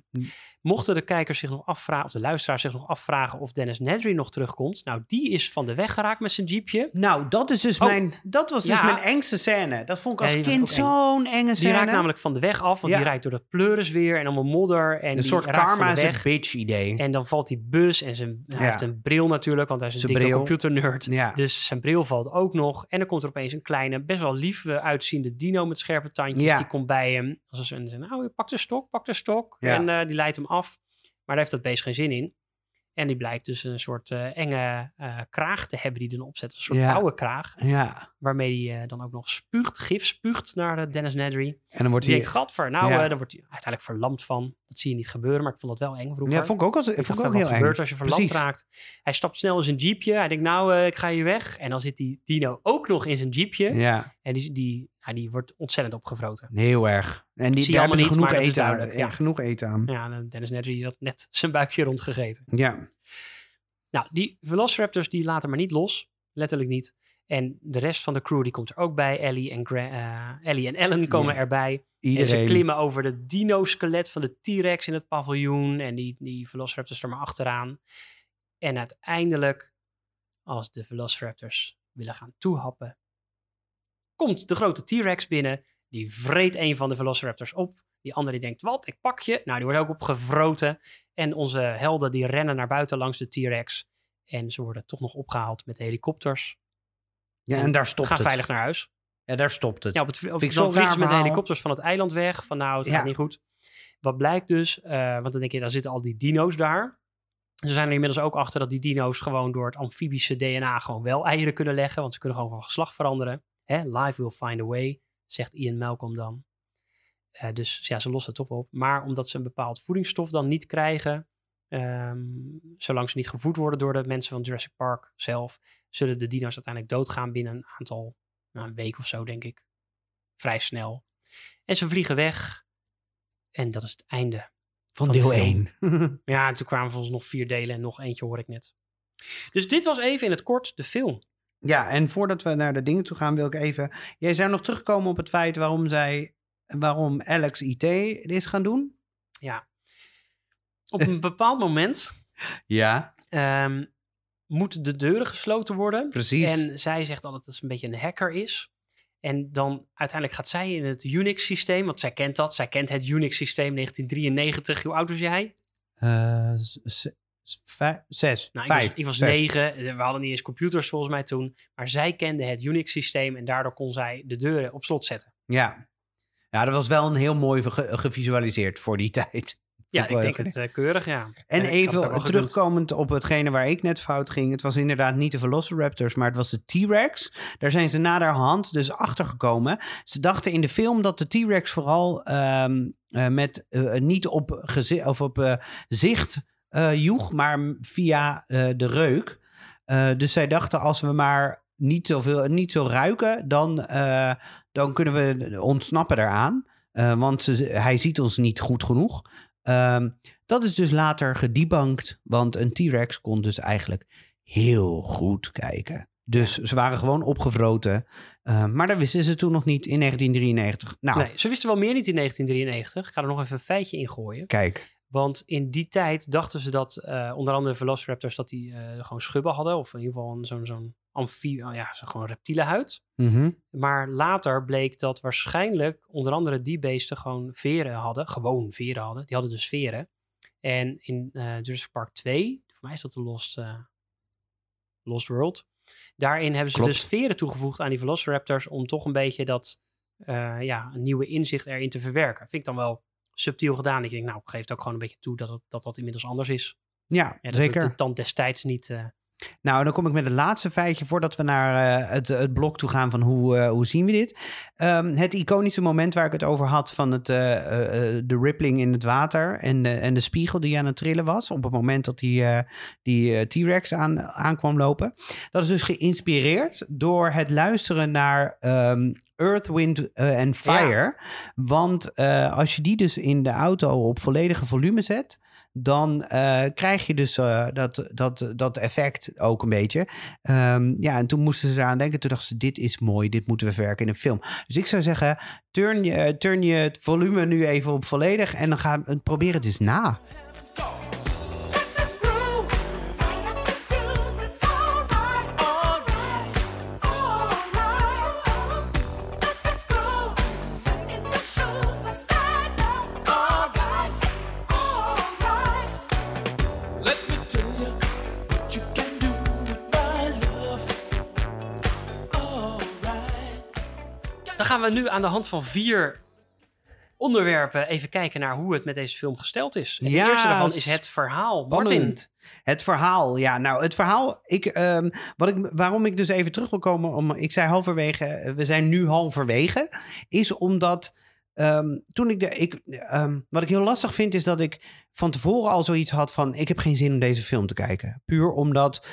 Mochten de kijkers zich nog afvragen, of de luisteraars zich nog afvragen of Dennis Nedry nog terugkomt. Nou, die is van de weg geraakt met zijn jeepje. Nou, dat, is dus Oh. mijn, dat was dus mijn engste scène. Dat vond ik als Ja, die kind eng. zo'n enge Die scène. raakt namelijk van de weg af, want Ja. die rijdt door dat pleuris weer en allemaal modder. En een die soort karma is het bitch idee. En dan valt die bus en zijn, hij heeft een bril natuurlijk, want hij is een dikke computernerd. Dus zijn bril valt ook nog. En dan komt er opeens een kleine, best wel lief uitziende dino met scherpe tandjes. Die komt bij hem. Als een, nou, pak de stok, pak de stok. En eh, die leidt hem af. Maar daar heeft dat beest geen zin in. En die blijkt dus een soort eh, enge eh, kraag te hebben die dan opzet. Een soort Ja. oude kraag. Ja. Waarmee hij eh, dan ook nog spuugt, gif spuugt naar de Dennis Nedry. En dan wordt Die hij... denkt, gadver, nou, Ja. dan wordt hij uiteindelijk verlamd van. Dat zie je niet gebeuren, maar ik vond dat wel eng vroeger. Ja, vond ik ook, als, Ik vond ik ook heel wat eng. gebeurt als je verlamd Precies. raakt? Hij stapt snel in zijn jeepje. Hij denkt, nou, ik ga hier weg. En dan zit die dino ook nog in zijn jeepje. Ja, En die, die, ja, die wordt ontzettend opgevroten. heel erg. En die, daar hebben genoeg niet, is eten, aan, ja, ja. genoeg eten aan. Ja, en Dennis Nedry had net zijn buikje rondgegeten. Ja. Nou, die Velociraptors die laten maar niet los. Letterlijk niet. En de rest van de crew die komt er ook bij. Ellie en, Gra- eh, Ellie en Ellen komen Ja. erbij. En ze Iedereen. klimmen over de dino-skelet van de T-Rex in het paviljoen. En die, die Velociraptors er maar achteraan. En uiteindelijk, als de Velociraptors willen gaan toehappen, komt de grote T-Rex binnen. Die vreet een van de Velociraptors op. Die andere die denkt, wat, ik pak je. Nou, die wordt ook opgevroten. En onze helden die rennen naar buiten langs de T-Rex. En ze worden toch nog opgehaald met helikopters. Ja, en daar stopt gaan het. veilig naar huis. Ja, daar stopt het. Ja, op het, op, Vind zo'n vliegen ze met de helikopters van het eiland weg. Van nou, het Ja. gaat niet goed. Wat blijkt dus, eh, want dan denk je, daar zitten al die dino's daar. Ze zijn er inmiddels ook achter dat die dino's gewoon door het amfibische DNA gewoon wel eieren kunnen leggen. Want ze kunnen gewoon van geslacht veranderen. Hè? Life will find a way, zegt Ian Malcolm dan. Eh, dus ja, ze lossen het toch op. Maar omdat ze een bepaald voedingsstof dan niet krijgen, ehm, zolang ze niet gevoed worden door de mensen van Jurassic Park zelf, zullen de dino's uiteindelijk doodgaan binnen een aantal, nou, een week of zo denk ik. Vrij snel. En ze vliegen weg. En dat is het einde. Van van de deel film. 1. [LAUGHS] Ja, en toen kwamen volgens nog vier delen en nog eentje hoor ik net. Dus dit was even in het kort de film. Ja, en voordat we naar de dingen toe gaan, wil ik even... Jij zou nog terugkomen op het feit waarom zij... Waarom Alex IT dit is gaan doen? Op een bepaald moment [LAUGHS] Ja, ehm, moeten de deuren gesloten worden. precies. En zij zegt altijd dat ze een beetje een hacker is. En dan uiteindelijk gaat zij in het Unix-systeem, want zij kent dat. Zij kent het Unix-systeem 1993. Hoe oud was jij? Z- vijf, zes, Nou, ik vijf, was, ik was zes. negen. We hadden niet eens computers volgens mij toen. Maar zij kende het Unix-systeem en daardoor kon zij de deuren op slot zetten. Ja. ja, dat was wel een heel mooi ge- gevisualiseerd voor die [LAUGHS] tijd. Ja, ik denk het eh, keurig, ja. En even terugkomend op hetgene waar ik net fout ging. Het was inderdaad niet de Velociraptors, maar het was de T-Rex. Daar zijn ze naderhand dus achter gekomen. Ze dachten in de film dat de T-Rex vooral ehm, eh, met eh, niet op, of op zicht joeg, maar via eh, de reuk. Eh, dus zij dachten als we maar niet, zoveel, niet zo ruiken, dan, eh, dan kunnen we ontsnappen daaraan. Eh, want ze, hij ziet ons niet goed genoeg. Ehm, dat is dus later gedebunked, want een T-Rex kon dus eigenlijk heel goed kijken. Dus ze waren gewoon opgevroten. Eh, maar dat wisten ze toen nog niet in 1993. Nou, Nee, ze wisten wel meer niet in 1993. Ik ga er nog even een feitje in gooien. kijk. Want in die tijd dachten ze dat eh, onder andere Velociraptors dat die eh, gewoon schubben hadden. Of in ieder geval zo'n zo'n amfie, oh ja, zo gewoon reptiele huid. Mhm. Maar later bleek dat waarschijnlijk onder andere die beesten gewoon veren hadden. Gewoon veren hadden. Die hadden dus veren. En in eh Jurassic Park 2, voor mij is dat de Lost, eh, Lost World. Daarin hebben ze Klopt. dus veren toegevoegd aan die Velociraptors om toch een beetje dat eh, ja, een nieuwe inzicht erin te verwerken. Vind ik dan wel subtiel gedaan. Ik denk, nou, ik geef het ook gewoon een beetje toe dat het, dat, dat inmiddels anders is. Ja, dat zeker. het de tand destijds niet... Nou, dan kom ik met het laatste feitje voordat we naar eh, het, het blok toe gaan van hoe, eh, hoe zien we dit. Ehm, het iconische moment waar ik het over had van het, eh, de rippling in het water en, de- en de spiegel die aan het trillen was op het moment dat die, die T-Rex aan, aankwam lopen. Dat is dus geïnspireerd door het luisteren naar ehm, Earth, Wind and Fire. Want als je die dus in de auto op volledige volume zet, dan eh, krijg je dus eh, dat, dat, dat effect ook een beetje. Ehm, ja, en toen moesten ze eraan denken. Toen dachten ze, dit is mooi, dit moeten we verwerken in een film. Dus ik zou zeggen, turn je, turn je het volume nu even op volledig en dan we probeer het eens na. We nu aan de hand van vier onderwerpen even kijken naar hoe het met deze film gesteld is. En Ja, de eerste daarvan is het verhaal. Martin, Spannend. Het verhaal, ja, nou, het verhaal. Ik, ehm, wat ik, waarom ik dus even terug wil komen, om, ik zei halverwege, eh, we zijn nu halverwege, is omdat ehm, toen ik de, ik, ehm, wat ik heel lastig vind, is dat ik van tevoren al zoiets had van, ik heb geen zin om deze film te kijken, puur omdat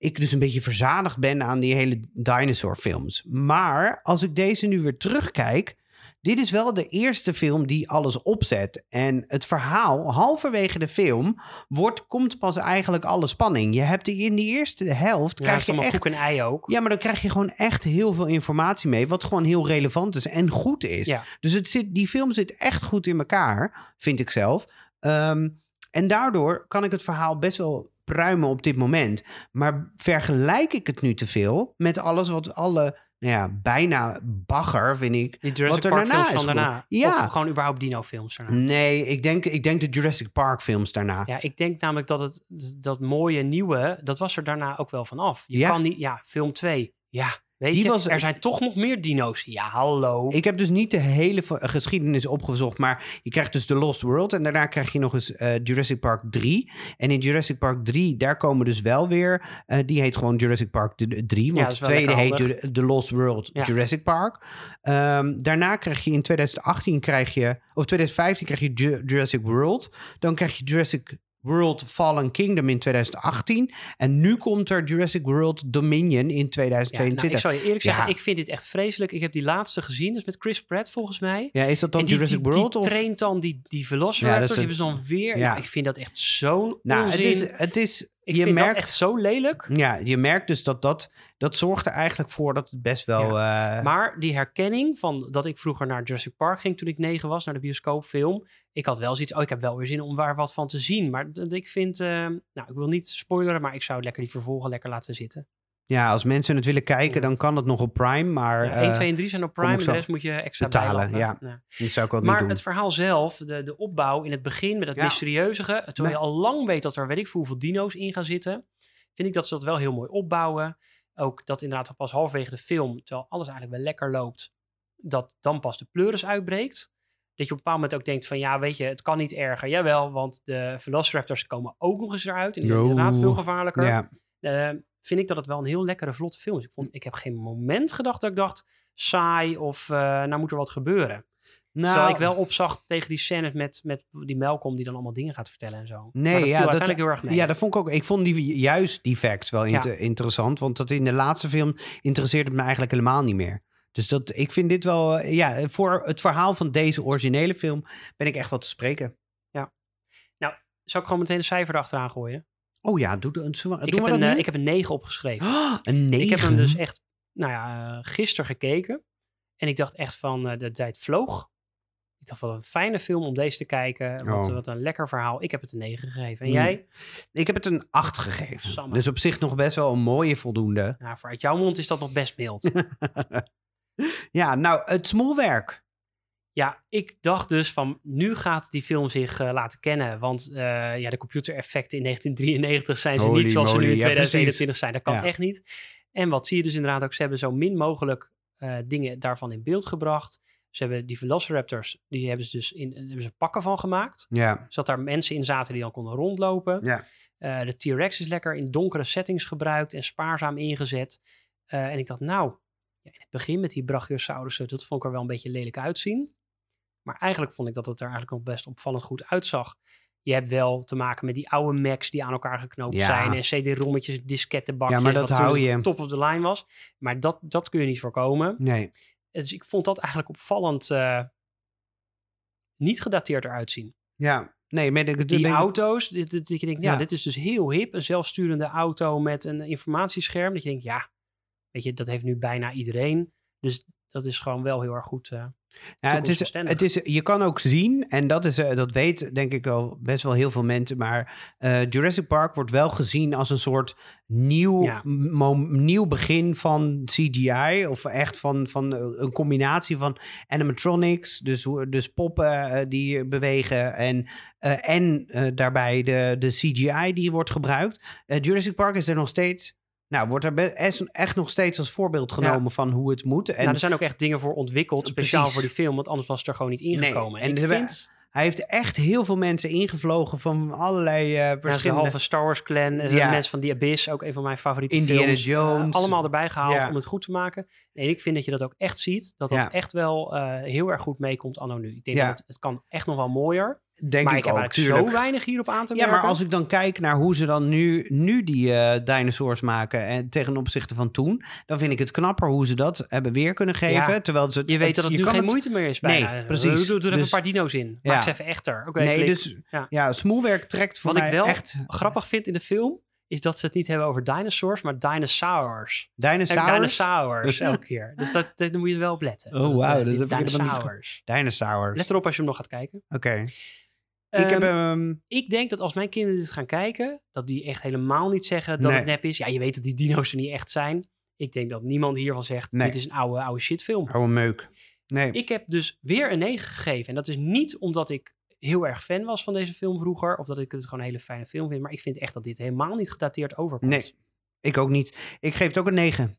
ik dus een beetje verzadigd ben aan die hele dinosaurfilms. Maar als ik deze nu weer terugkijk, dit is wel de eerste film die alles opzet. En het verhaal, halverwege de film, wordt, komt pas eigenlijk alle spanning. Je hebt die in die eerste helft, ja, krijg je echt... koek en ei ook. Ja, maar dan krijg je gewoon echt heel veel informatie mee. Wat gewoon heel relevant is en goed is. Ja. Dus het zit, die film zit echt goed in elkaar, vind ik zelf. Ehm, en daardoor kan ik het verhaal best wel pruimen op dit moment. Maar vergelijk ik het nu te veel met alles wat alle, nou ja, bijna bagger, vind ik. Die Jurassic er Park daarna films is van daarna. goed. Ja. Of gewoon überhaupt dino films daarna. Nee, ik denk, ik denk de Jurassic Park films daarna. Ja, ik denk namelijk dat het dat mooie nieuwe, dat was er daarna ook wel van af. Je Ja. kan niet, ja, film 2. Ja, weet Die je, was- er zijn toch nog meer dino's. Ja, hallo. Ik heb dus niet de hele geschiedenis opgezocht, maar je krijgt dus The Lost World en daarna krijg je nog eens eh, Jurassic Park 3. En in Jurassic Park 3, daar komen dus wel weer, eh, die heet gewoon Jurassic Park d- 3, Ja, want de tweede heet The Lost World Ja. Jurassic Park. Ehm, daarna krijg je in 2018 krijg je, of 2015 krijg je Ju- Jurassic World. Dan krijg je Jurassic World Fallen Kingdom in 2018. En nu komt er Jurassic World Dominion in ja, nou, 2022. ik zal je eerlijk zeggen, Ja. ik vind dit echt vreselijk. Ik heb die laatste gezien, dus met Chris Pratt volgens mij. ja, is dat dan die, Jurassic die, World? Die of? traint dan die, die Ja, Velociraptors, dat is die hebben ze dan weer. ja. Nou, ik vind dat echt zo'n Nou, onzin. het is, het is ik je vind merkt, dat echt zo lelijk. Ja, je merkt dus dat dat, dat zorgt er eigenlijk voor dat het best wel... eh, Maar die herkenning van dat ik vroeger naar Jurassic Park ging toen ik negen was, naar de bioscoopfilm. Ik had wel zoiets, oh, ik heb wel weer zin om daar wat van te zien. Maar ik vind, eh, nou, ik wil niet spoileren, maar ik zou lekker die vervolgen lekker laten zitten. Ja, als mensen het willen kijken, Ja. dan kan het nog op Prime, maar Ja, eh, 1, 2 en 3 zijn op Prime de rest moet je extra betalen, bijlappen. ja. dat zou ik wel Maar doen. het verhaal zelf, de, de opbouw in het begin met het Ja. mysterieuze, terwijl Nee. je al lang weet dat er weet ik veel hoeveel dino's in gaan zitten, vind ik dat ze dat wel heel mooi opbouwen. Ook dat inderdaad pas halverwege de film, terwijl alles eigenlijk wel lekker loopt, dat dan pas de pleuris uitbreekt. Dat je op een bepaald moment ook denkt van ja, weet je, het kan niet erger. Jawel, want de Velociraptors komen ook nog eens eruit. En die zijn inderdaad veel gevaarlijker. ja. Eh, vind ik dat het wel een heel lekkere, vlotte film is. Ik, vond, ik heb geen moment gedacht dat ik dacht saai of eh, nou moet er wat gebeuren. Nou, Terwijl ik wel opzag tegen die scènes met, met die Malcolm die dan allemaal dingen gaat vertellen en zo. Nee, maar dat ja, dat- heel erg mee. Ja, dat vond ik ook. Ik vond die, juist die facts wel Ja. inter- interessant. Want dat in de laatste film interesseert het me eigenlijk helemaal niet meer. Dus dat, ik vind dit wel... eh, Ja, voor het verhaal van deze originele film ben ik echt wel te spreken. Zou ik gewoon meteen een cijfer erachteraan gooien? Oh ja, doe, doe, we- Ik heb, we een, dat eh, nu? ik heb een 9 opgeschreven. Oh, [GASPS] een negen. Ik heb hem dus echt, nou ja, uh, gisteren gekeken. En ik dacht echt van, uh, de tijd vloog. Ik dacht, wat een fijne film om deze te kijken. Wat, Oh. wat een lekker verhaal. Ik heb het een 9 gegeven. En Hmm. jij? Ik heb het een 8 gegeven. Dus op zich nog best wel een mooie voldoende. Nou, voor uit jouw mond is dat nog best mild. [LAUGHS] Ja, nou, het smoelwerk. Ja, ik dacht dus van nu gaat die film zich eh, laten kennen. Want eh, ja, de computereffecten in 1993 zijn ze Holy niet zoals ze nu in ja, 2021 zijn. Dat kan Ja. echt niet. En wat zie je dus inderdaad ook? Ze hebben zo min mogelijk eh, dingen daarvan in beeld gebracht. Ze hebben die Velociraptors, die hebben ze dus in, hebben ze pakken van gemaakt. Ja, Zodat daar mensen in zaten die dan konden rondlopen. ja. De T-Rex is lekker in donkere settings gebruikt en spaarzaam ingezet. En ik dacht, nou, ja, in het begin met die Brachiosaurussen, dat vond ik er wel een beetje lelijk uitzien. Maar eigenlijk vond ik dat het er eigenlijk nog best opvallend goed uitzag. Je hebt wel te maken met die oude Macs die aan elkaar geknoopt Ja. zijn. En CD-rommetjes, diskettenbakjes. Ja, maar dat wat hou je. top of the line was. Maar dat, dat kun je niet voorkomen. Nee. Dus ik vond dat eigenlijk opvallend eh, niet gedateerd eruit zien. Ja, nee, ik, Die ik- auto's, dit, dit, dat je denkt, ja. Ja. dit is dus heel hip. Een zelfsturende auto met een informatiescherm. Dat je denkt, ja, weet je, dat heeft nu bijna iedereen. Dus dat is gewoon wel heel erg goed. eh, Ja, het is, het is, je kan ook zien, en dat, is, eh, dat weet denk ik wel best wel heel veel mensen, maar eh, Jurassic Park wordt wel gezien als een soort nieuw, Ja. nieuw begin van CGI. Of echt van, van eh, een combinatie van animatronics, dus, dus poppen die bewegen en, en daarbij de, de CGI die wordt gebruikt. Jurassic Park is er nog steeds Nou, wordt er echt- nog steeds als voorbeeld genomen van hoe het moet. En nou, er zijn ook echt dingen voor ontwikkeld, speciaal Precies. voor die film, want anders was het er gewoon niet ingekomen. en en vind, hij heeft echt heel veel mensen ingevlogen van allerlei eh ja, de verschillende... halve Star Wars clan, Ja. de mensen van The Abyss, ook een van mijn favoriete Indiana films. eh, Jones. allemaal erbij gehaald Ja. om het goed te maken. En ik vind dat je dat ook echt ziet, dat dat Ja. echt wel eh, heel erg goed meekomt anno nu. Ik denk Ja. dat het, het kan echt nog wel mooier, Denk maar ik, ik heb ook, tuurlijk. zo weinig hierop aan te Ja, merken. maar als ik dan kijk naar hoe ze dan nu, nu die eh, dinosaurs maken en ten opzichte van toen, dan vind ik het knapper hoe ze dat hebben weer kunnen geven. Ja. terwijl ze Je weet dat het nu geen moeite meer is Nee, bijna. precies. Doe, doe er even Dus- een paar dino's in. Ja. Maak ze even echter. Oké, Nee, klik. dus Ja. ja, smoelwerk trekt voor Wat ik mij wel echt grappig vind in de film, is dat ze het niet hebben over dinosaurs, maar dinosaurs. En dinosaurs. dinosaurs [LAUGHS] elke keer. Dus dat, dat, daar moet je wel op letten. Oh, wauw, eh, dat die heb ik niet. Dinosaurs. Let erop als je hem nog gaat kijken. Oké. Ik heb Ehm, hem. ik denk dat als mijn kinderen dit gaan kijken, dat die echt helemaal niet zeggen dat Nee. het nep is. Ja, je weet dat die dino's er niet echt zijn. Ik denk dat niemand hiervan zegt, Nee. dit is een oude, oude shitfilm. Oude meuk. Nee. Ik heb dus weer een 9 gegeven. En dat is niet omdat ik heel erg fan was van deze film vroeger. Of dat ik het gewoon een hele fijne film vind. Maar ik vind echt dat dit helemaal niet gedateerd overkomt. Nee. Ik ook niet. Ik geef het ook een 9.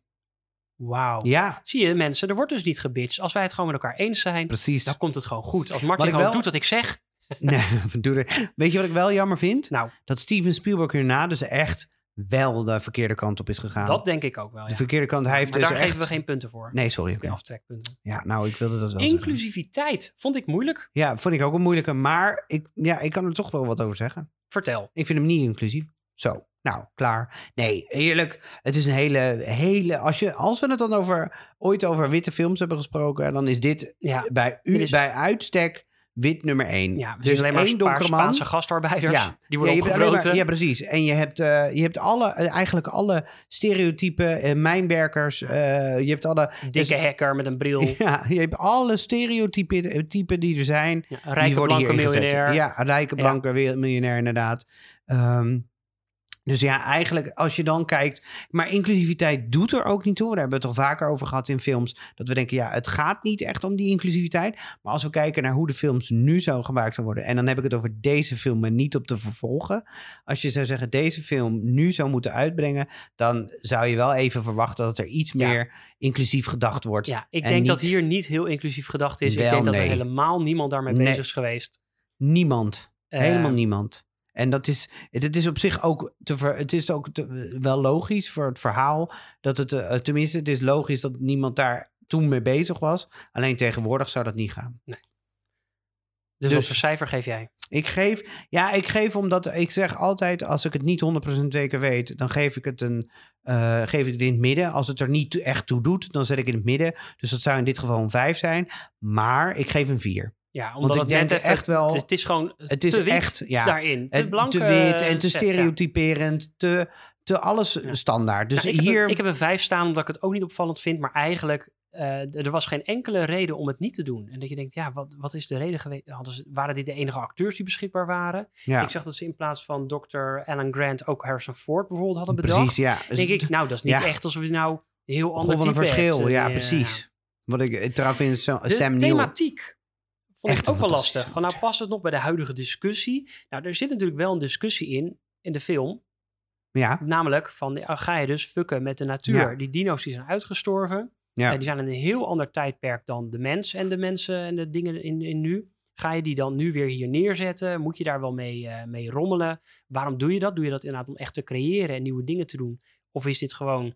Wauw. Ja, Zie je mensen, er wordt dus niet gebitcht. Als wij het gewoon met elkaar eens zijn, precies. dan komt het gewoon goed. Als Martin gewoon wel- doet wat ik zeg. [LAUGHS] Nee, [LAUGHS] doe er. Weet je wat ik wel jammer vind? Nou, Dat Steven Spielberg hierna dus echt wel de verkeerde kant op is gegaan. dat denk ik ook wel. de verkeerde kant. Hij heeft maar dus daar echt... geven we geen punten voor. Nee, sorry. Geen aftrekpunten. Ja, nou, ik wilde dat wel zeggen. Inclusiviteit vond ik moeilijk. Ja, vond ik ook een moeilijke. Maar ik, ja, ik kan er toch wel wat over zeggen. Vertel. Ik vind hem niet inclusief. Zo, nou, klaar. Nee, eerlijk. Het is een hele, hele... Als, je, als we het dan over, ooit over witte films hebben gesproken... dan is dit Ja, bij, u, is- bij uitstek wit nummer één. ja dus alleen maar één Spa- donkere man... Spaanse gastarbeiders. Ja. Die Ja, worden opgevroten. maar- ja, precies. En je hebt, eh, je hebt alle, eh, eigenlijk alle stereotypen, eh, mijnwerkers. je hebt alle... Dikke hacker met een bril. [LAUGHS] Ja, je hebt alle stereotypen typen die er zijn. Ja, die rijke worden blanke miljonair. Ja, rijke Ja. blanke miljonair inderdaad. Ehm, dus ja, eigenlijk als je dan kijkt... Maar inclusiviteit doet er ook niet toe. Daar hebben we het al vaker over gehad in films. Dat we denken, ja, het gaat niet echt om die inclusiviteit. Maar als we kijken naar hoe de films nu zo gemaakt zou worden... en dan heb ik het over deze film en niet op de vervolgen. Als je zou zeggen, deze film nu zou moeten uitbrengen... dan zou je wel even verwachten dat er iets Ja. meer inclusief gedacht wordt. Ja, ik En denk dat niet- hier niet heel inclusief gedacht is. Wel, ik denk dat er helemaal niemand daarmee Nee. bezig is geweest. Niemand. Helemaal niemand. En dat is, het is op zich ook, te ver, het is ook te- wel logisch voor het verhaal. Dat het, eh, tenminste, het is logisch dat niemand daar toen mee bezig was. Alleen tegenwoordig zou dat niet gaan. Dus, Dus- wat voor cijfer geef jij? Ik geef, ja, ik geef omdat ik zeg altijd, als ik het niet 100% zeker weet, dan geef ik het een, eh, geef ik het in het midden. Als het er niet echt toe doet, dan zet ik in het midden. Dus dat zou in dit geval een 5 zijn. Maar ik geef een 4. Ja, omdat ik het denk echt wel- Het is, gewoon Het is te wit echt, ja, daarin. Te, En blank, te wit en te ja. stereotyperend, te, te alles Ja. standaard. Dus Nou, ik, heb hier... een, ik heb een vijf staan omdat ik het ook niet opvallend vind. Maar eigenlijk, eh, er was geen enkele reden om het niet te doen. En dat je denkt, ja, wat, wat is de reden geweest? Hadden ze, waren dit de enige acteurs die beschikbaar waren? ja, Ik zag dat ze in plaats van Dr. Alan Grant ook Harrison Ford bijvoorbeeld hadden bedacht. precies, ja. denk ik, nou, dat is niet echt alsof je nou heel ander Gewoon een verschil, hebt. ja, Eh, precies. Wat ik trouwens vind, Sam, De Neill... thematiek vond Echt ik ook wel lastig. Van nou past het nog bij de huidige discussie? Nou, er zit natuurlijk wel een discussie in, in de film. Ja, Namelijk van, ga je dus fucken met de natuur. Ja. Die dino's die zijn uitgestorven. ja. Eh, die zijn in een heel ander tijdperk dan de mens en de mensen en de dingen in, in nu. Ga je die dan nu weer hier neerzetten? Moet je daar wel mee, eh, mee rommelen? Waarom doe je dat? Doe je dat inderdaad om echt te creëren en nieuwe dingen te doen? Of is dit gewoon,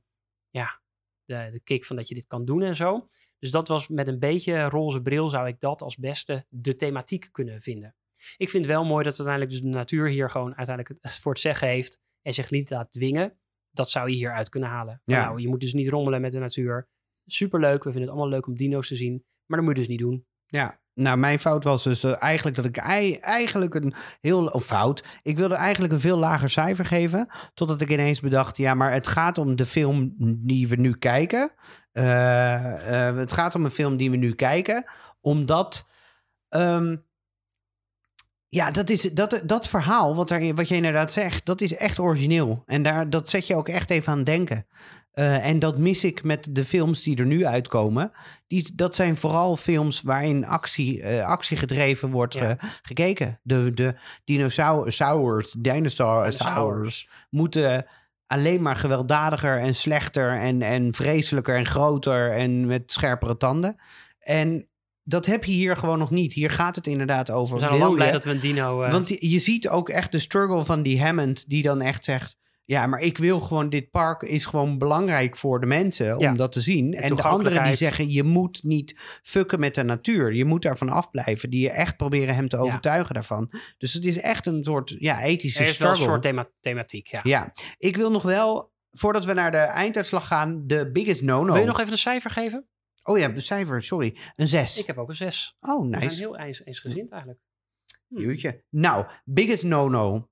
ja, de, de kick van dat je dit kan doen en zo? Dus dat was met een beetje roze bril zou ik dat als beste de thematiek kunnen vinden. Ik vind het wel mooi dat uiteindelijk dus de natuur hier gewoon uiteindelijk het voor het zeggen heeft en zich niet laat dwingen. Dat zou je hieruit kunnen halen. Ja. Nou, je moet dus niet rommelen met de natuur. Superleuk, we vinden het allemaal leuk om dino's te zien. Maar dat moet je dus niet doen. Ja, nou mijn fout was dus eh, eigenlijk dat ik ei- eigenlijk een heel, of fout, ik wilde eigenlijk een veel lager cijfer geven, totdat ik ineens bedacht, ja, maar het gaat om de film die we nu kijken. Eh, eh, het gaat om een film die we nu kijken, omdat, ehm, ja, dat, is, dat, dat verhaal, wat, er, wat je inderdaad zegt, dat is echt origineel. En daar, dat zet je ook echt even aan denken. Eh, en dat mis ik met de films die er nu uitkomen. Die, dat zijn vooral films waarin actie, eh, actie gedreven wordt Ja. ge- gekeken. De, de dinosaurus, dinosaurs, dinosaurs moeten alleen maar gewelddadiger en slechter en, en vreselijker en groter en met scherpere tanden. En dat heb je hier gewoon nog niet. Hier gaat het inderdaad over. We zijn al blij dat we een dino... eh, Want je ziet ook echt de struggle van die Hammond, die dan echt zegt: Ja, maar ik wil gewoon, dit park is gewoon belangrijk voor de mensen om Ja. dat te zien. En de anderen die zeggen: Je moet niet fucken met de natuur. Je moet daarvan afblijven. Die echt proberen hem te overtuigen daarvan. Dus het is echt een soort ja, ethische er is wel een struggle. soort thema- thematiek, ja. Ja, ik wil nog wel, voordat we naar de einduitslag gaan, de biggest no-no. Wil je nog even een cijfer geven? Oh ja, de cijfer, sorry. Een 6. Ik heb ook een 6. Oh, nice. heel eens, eensgezind eigenlijk. Hm. Nou, biggest no-no.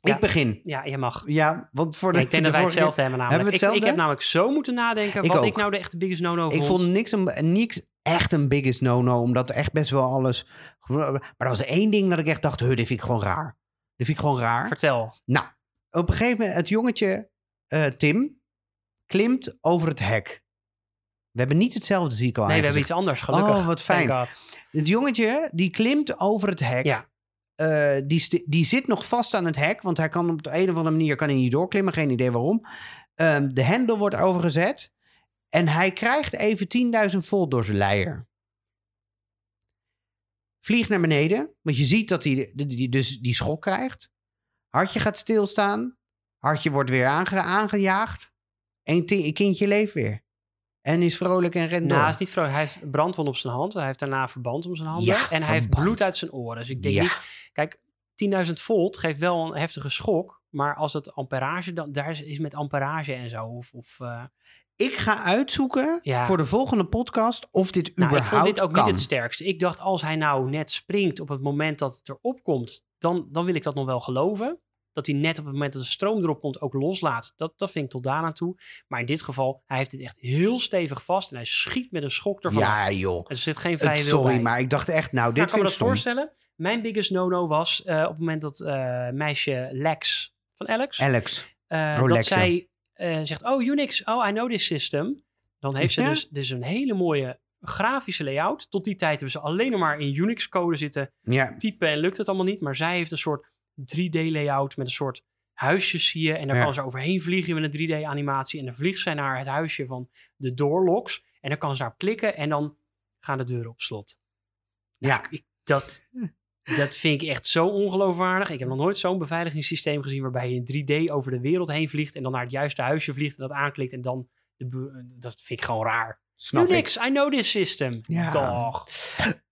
Ja. Ik begin. Ja, je mag. Ja, want voor de, Ja, ik denk de dat wij hetzelfde hebben namelijk. Hebben we Ik- Ik, hetzelfde? heb namelijk zo moeten nadenken Ik wat ook. ik nou de echte biggest no-no Ik vond niks, een, niks echt een biggest no-no, omdat echt best wel alles... Maar er was één ding dat ik echt dacht, huh, dit vind ik gewoon raar. Dit vind ik gewoon raar. Vertel. Nou, op een gegeven moment, het jongetje eh, Tim klimt over het hek. We hebben niet hetzelfde, zie ik al Nee, we hebben iets anders, gelukkig. Oh, wat fijn. Het jongetje, die klimt over het hek. Ja. Eh, die, die zit nog vast aan het hek, want hij kan op de een of andere manier kan hij niet doorklimmen, geen idee waarom. Ehm, de hendel wordt overgezet en hij krijgt even 10.000 volt door zijn leier. Vliegt naar beneden, want je ziet dat hij die, die- dus die schok krijgt. Hartje gaat stilstaan, hartje wordt weer aange- aangejaagd en ti- kindje leeft weer. En is vrolijk en rent Nou, door. hij is niet vrolijk. Hij heeft brandwond op zijn hand. Hij heeft daarna verband om zijn handen. Ja, en hij heeft bloed uit zijn oren. Dus ik denk Ja. niet... Kijk, 10.000 volt geeft wel een heftige schok. Maar als het amperage... Dan, daar is, is met amperage en zo. Of, of, eh, Ik ga uitzoeken Ja. voor de volgende podcast of dit nou, ik überhaupt vond dit ook kan. niet het sterkste. Ik dacht, als hij nou net springt op het moment dat het erop komt... Dan, dan wil ik dat nog wel geloven. Dat hij net op het moment dat de stroom erop komt ook loslaat. Dat, dat vind ik tot daar aan toe. Maar in dit geval, hij heeft dit echt heel stevig vast. En hij schiet met een schok ervan Ja, af. joh. Er zit geen vrije wil sorry, bij. maar ik dacht echt, nou, Nou, dit ik kan me vind dat ik stom. voorstellen. Mijn biggest no-no was eh, op het moment dat eh, meisje Lex van Alex, Alex. eh, oh, dat zij zegt, oh Unix, oh I know this system. Dan heeft ze dus, dus een hele mooie grafische layout. Tot die tijd hebben ze alleen nog maar in Unix-code zitten Ja, typen en lukt het allemaal niet. Maar zij heeft een soort 3D-layout met een soort huisjes zie je. En daar Ja. kan ze overheen vliegen met een 3D-animatie. En dan vliegt zij naar het huisje van de doorlocks. En dan kan ze daar klikken en dan gaan de deuren op slot. ja. Ik, dat, dat vind ik echt zo ongeloofwaardig. Ik heb nog nooit zo'n beveiligingssysteem gezien waarbij je in 3D over de wereld heen vliegt en dan naar het juiste huisje vliegt en dat aanklikt en dan de dat vind ik gewoon raar. snap ik. Unix, I know this system. Ja.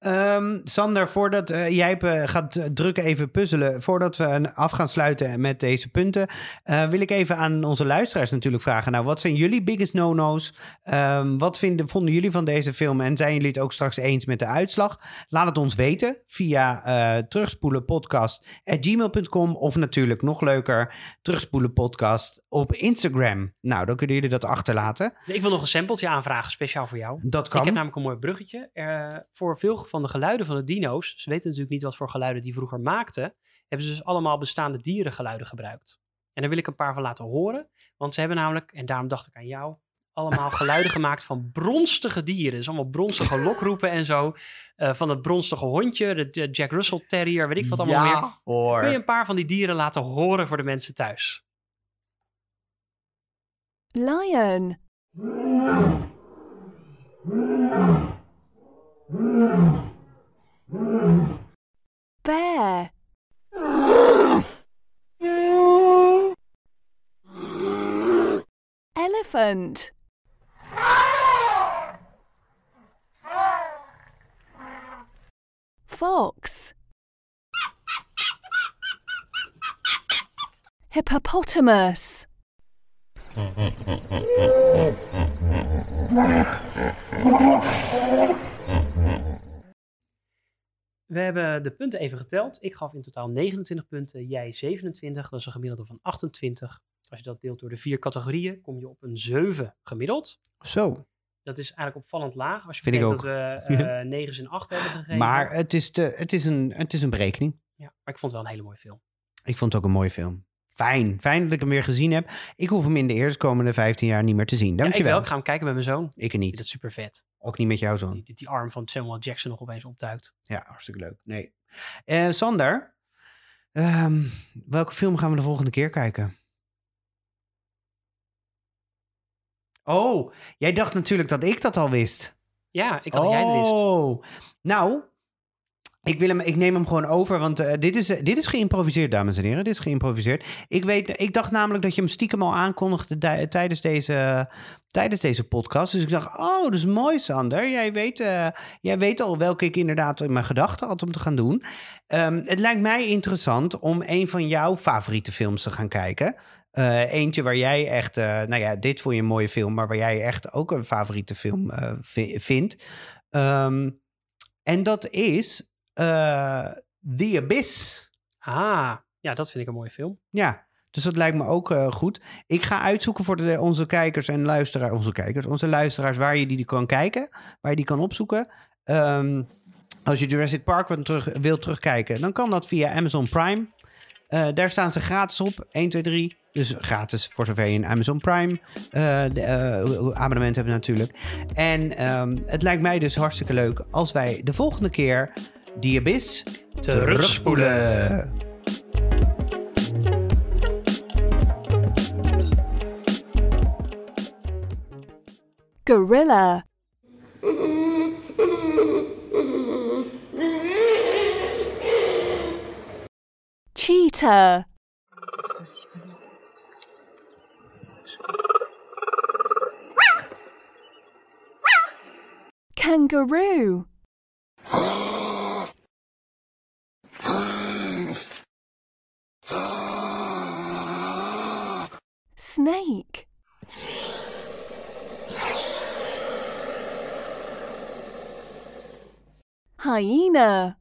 Ehm, Sander, voordat eh, jij gaat eh, drukken even puzzelen, voordat we een- af gaan sluiten met deze punten, eh, wil ik even aan onze luisteraars natuurlijk vragen. Nou, wat zijn jullie biggest no-no's? Ehm, wat vinden, vonden jullie van deze film? En zijn jullie het ook straks eens met de uitslag? Laat het ons weten via terugspoelenpodcast.gmail.com of natuurlijk nog leuker, terugspoelenpodcast op Instagram. Nou, dan kunnen jullie dat achterlaten. Ik wil nog een sampletje aanvragen, speciaal voor jou. Dat Ik kan. heb namelijk een mooi bruggetje. Voor veel van de geluiden van de dino's, ze weten natuurlijk niet wat voor geluiden die vroeger maakten, hebben ze dus allemaal bestaande dierengeluiden gebruikt. En daar wil ik een paar van laten horen, want ze hebben namelijk, en daarom dacht ik aan jou, allemaal [LAUGHS] geluiden gemaakt van bronstige dieren. Dus allemaal bronstige [LAUGHS] lokroepen en zo. Eh, van het bronstige hondje, de, de Jack Russell Terrier, weet ik wat allemaal meer. ja, hoor. Kun je een paar van die dieren laten horen voor de mensen thuis? Lion. Bear. Elephant. Fox. Hippopotamus. [LAUGHS] We hebben de punten even geteld. Ik gaf in totaal 29 punten, jij 27. Dat is een gemiddelde van 28. Als je dat deelt door de vier categorieën, kom je op een 7 gemiddeld. Zo. Dat is eigenlijk opvallend laag. Als je Vind ik dat we [LAUGHS] eh 9 en 8 hebben gegeven. Maar het is, de, het, is een, het is een berekening. ja, maar ik vond het wel een hele mooie film. Ik vond het ook een mooie film. Fijn. Fijn dat ik hem weer gezien heb. Ik hoef hem in de eerstkomende 15 jaar niet meer te zien. Ja, ik Dankjewel. wel. Ik ga hem kijken met mijn zoon. ik er Dat niet. is super vet. Ook niet met jouw zoon. Die, die, die arm van Samuel Jackson nog opeens opduikt. Ja, hartstikke leuk. Nee. Eh, Sander, ehm, welke film gaan we de volgende keer kijken? Oh, jij dacht natuurlijk dat ik dat al wist. Ja, ik dacht dat jij het wist. Oh, nou, ik, wil hem, ik neem hem gewoon over, want eh, dit, is, eh, dit is geïmproviseerd, dames en heren. Dit is geïmproviseerd. Ik, weet, ik dacht namelijk dat je hem stiekem al aankondigde di- tijdens deze, tijdens deze podcast. Dus ik dacht, oh, dat is mooi, Sander. Jij weet, eh, jij weet al welke ik inderdaad in mijn gedachten had om te gaan doen. Ehm, het lijkt mij interessant om een van jouw favoriete films te gaan kijken. Eentje waar jij echt, nou ja, dit vond je een mooie film, maar waar jij echt ook een favoriete film vi- vindt. Ehm, en dat is eh, The Abyss. Ah, ja, dat vind ik een mooie film. Ja, dus dat lijkt me ook eh, goed. Ik ga uitzoeken voor de, onze kijkers en luisteraars, onze kijkers, onze luisteraars, waar je die kan kijken, waar je die kan opzoeken. Ehm, als je Jurassic Park wilt, terug, wilt terugkijken, dan kan dat via Amazon Prime. Eh, daar staan ze gratis op, 1, 2, 3. Dus gratis voor zover je een Amazon Prime de, abonnement hebt natuurlijk. En ehm, het lijkt mij dus hartstikke leuk als wij de volgende keer die Abyss terugspoelen. Gorilla. Cheetah. Kangaroo. hyena.